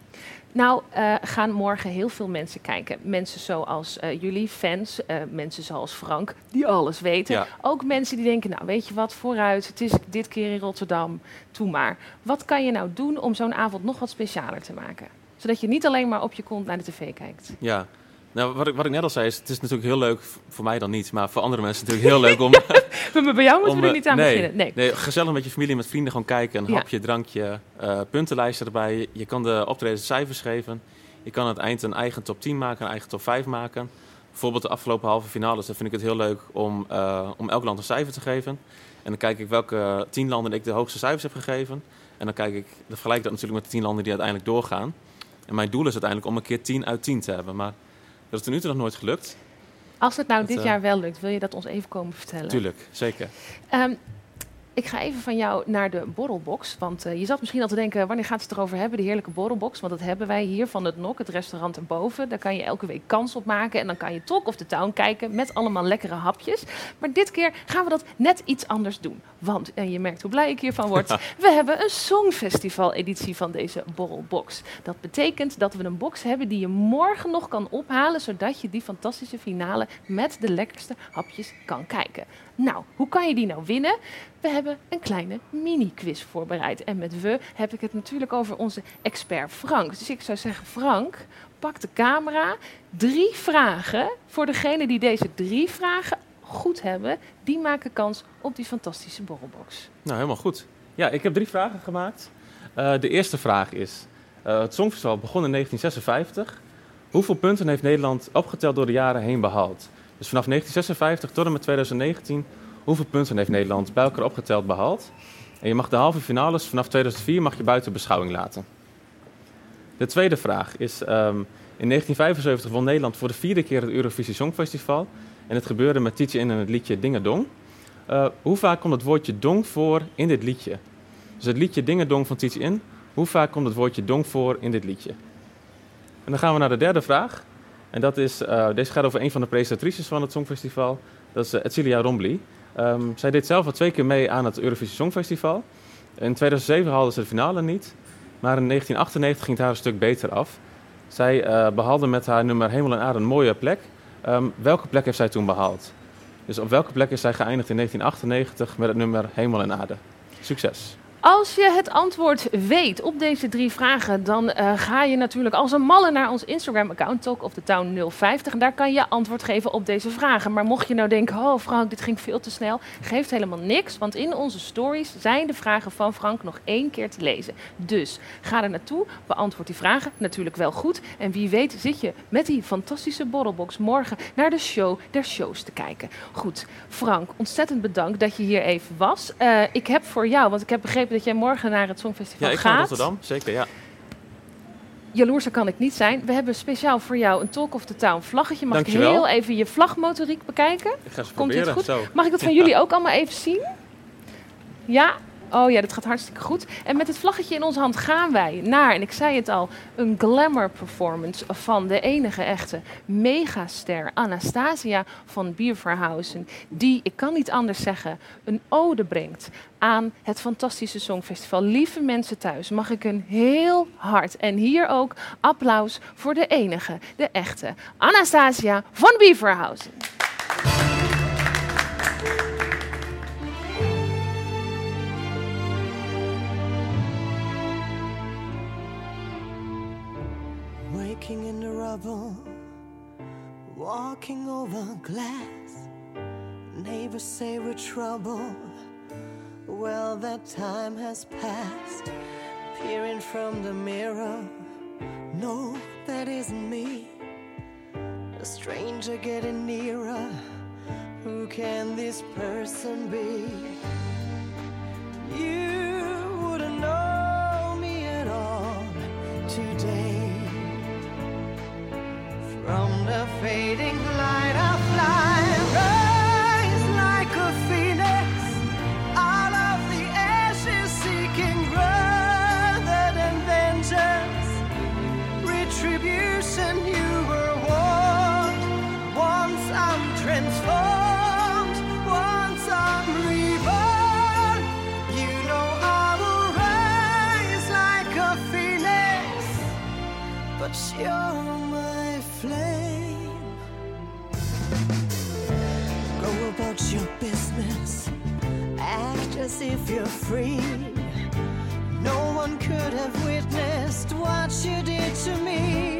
Nou, eh, gaan morgen heel veel mensen kijken. Mensen zoals eh, jullie, fans, eh, mensen zoals Frank, die alles weten. Ja. Ook mensen die denken, nou weet je wat, vooruit, het is dit keer in Rotterdam, doe maar. Wat kan je nou doen om zo'n avond nog wat specialer te maken? Zodat je niet alleen maar op je kont naar de tv kijkt. Ja. Nou, wat ik, wat ik net al zei, is, het is natuurlijk heel leuk, voor mij dan niet, maar voor andere mensen natuurlijk heel leuk om... Maar bij jou moeten om, we er niet aan nee, beginnen. Nee. gezellig met je familie en met vrienden gewoon kijken. Een Ja. hapje, drankje, eh, puntenlijsten erbij. Je kan de optredens cijfers geven. Je kan aan het eind een eigen top 10 maken, een eigen top 5 maken. Bijvoorbeeld de afgelopen halve finales, dan vind ik het heel leuk om, eh, om elk land een cijfer te geven. En dan kijk ik welke tien landen ik de hoogste cijfers heb gegeven. En dan, kijk ik, dan vergelijk ik dat natuurlijk met de tien landen die uiteindelijk doorgaan. En mijn doel is uiteindelijk om een keer 10 uit 10 te hebben. Maar dat is tot nu toe nog nooit gelukt. Als het nou Dat, dit eh, jaar wel lukt, wil je dat ons even komen vertellen? Tuurlijk, zeker. Ehm, ik ga even van jou naar de borrelbox. Want eh, je zat misschien al te denken, wanneer gaat het erover hebben, de heerlijke borrelbox? Want dat hebben wij hier van het NOK, het restaurant erboven. Daar kan je elke week kans op maken. En dan kan je Talk of the Town kijken met allemaal lekkere hapjes. Maar dit keer gaan we dat net iets anders doen. Want, en je merkt hoe blij ik hiervan word, we hebben een Songfestival-editie van deze borrelbox. Dat betekent dat we een box hebben die je morgen nog kan ophalen, zodat je die fantastische finale met de lekkerste hapjes kan kijken. Nou, hoe kan je die nou winnen? We hebben een kleine mini-quiz voorbereid. En met we heb ik het natuurlijk over onze expert Frank. Dus ik zou zeggen, Frank, pak de camera. Drie vragen. Voor degene die deze drie vragen goed hebben, die maken kans op die fantastische borrelbox. Nou, helemaal goed. Ja, ik heb drie vragen gemaakt. Eh, de eerste vraag is: eh, Het Songfestival begon in 1956. Hoeveel punten heeft Nederland opgeteld door de jaren heen behaald? Dus vanaf 1956 tot en met 2019, hoeveel punten heeft Nederland bij elkaar opgeteld behaald? En je mag de halve finales vanaf 2004 mag je buiten beschouwing laten. De tweede vraag is: ehm, In 1975 won Nederland voor de vierde keer het Eurovisie Songfestival. En het gebeurde met Tietje in en het liedje Dingedong. Uh, hoe vaak komt het woordje dong voor in dit liedje? Dus het liedje Dingedong van Tietje in. Hoe vaak komt het woordje dong voor in dit liedje? En dan gaan we naar de derde vraag. En dat is, uh, deze gaat over een van de presentatrices van het Songfestival. Dat is uh, Edcilia Rombly. Um, zij deed zelf al twee keer mee aan het Eurovisie Songfestival. In 2007 haalde ze de finale niet. Maar in 1998 ging het haar een stuk beter af. Zij uh, behaalde met haar nummer Hemel en Aarde een mooie plek. Um, welke plek heeft zij toen behaald? Dus op welke plek is zij geëindigd in 1998 met het nummer Hemel en Aarde? Succes! Als je het antwoord weet op deze drie vragen, dan uh, ga je natuurlijk als een malle naar ons Instagram-account, Talk of the Town 050. En daar kan je antwoord geven op deze vragen. Maar mocht je nou denken, oh Frank, dit ging veel te snel, geeft helemaal niks. Want in onze stories zijn de vragen van Frank nog één keer te lezen. Dus ga er naartoe, beantwoord die vragen natuurlijk wel goed. En wie weet zit je met die fantastische borrelbox morgen naar de show der shows te kijken. Goed, Frank, ontzettend bedankt dat je hier even was. Uh, ik heb voor jou, want ik heb begrepen dat jij morgen naar het Songfestival gaat. Ja, ik ga naar Rotterdam, zeker, ja. Jaloerser kan ik niet zijn. We hebben speciaal voor jou een Talk of the Town vlaggetje. Mag Dankjewel. ik heel even je vlagmotoriek bekijken? Ik ga ze Komt proberen, dit goed? zo. Mag ik dat van jullie ook allemaal even zien? Ja? Oh ja, dat gaat hartstikke goed. En met het vlaggetje in onze hand gaan wij naar, en ik zei het al, een glamour performance van de enige echte megaster Anastasia van Bierverhausen. Die, ik kan niet anders zeggen, een ode brengt aan het fantastische Songfestival. Lieve mensen thuis, mag ik een heel hard en hier ook applaus voor de enige, de echte Anastasia van Bierverhausen. Walking over glass. Neighbors say we're trouble. Well, that time has passed. Peering from the mirror, no, that isn't me. A stranger getting nearer. Who can this person be? You you're my flame. Go about your business, act as if you're free. No one could have witnessed what you did to me.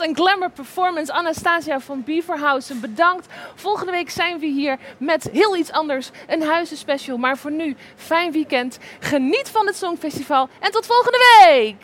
Een glamour performance. Anastasia van Beaverhausen, bedankt. Volgende week zijn we hier met heel iets anders. Een huizenspecial. Maar voor nu, fijn weekend. Geniet van het Songfestival. En tot volgende week.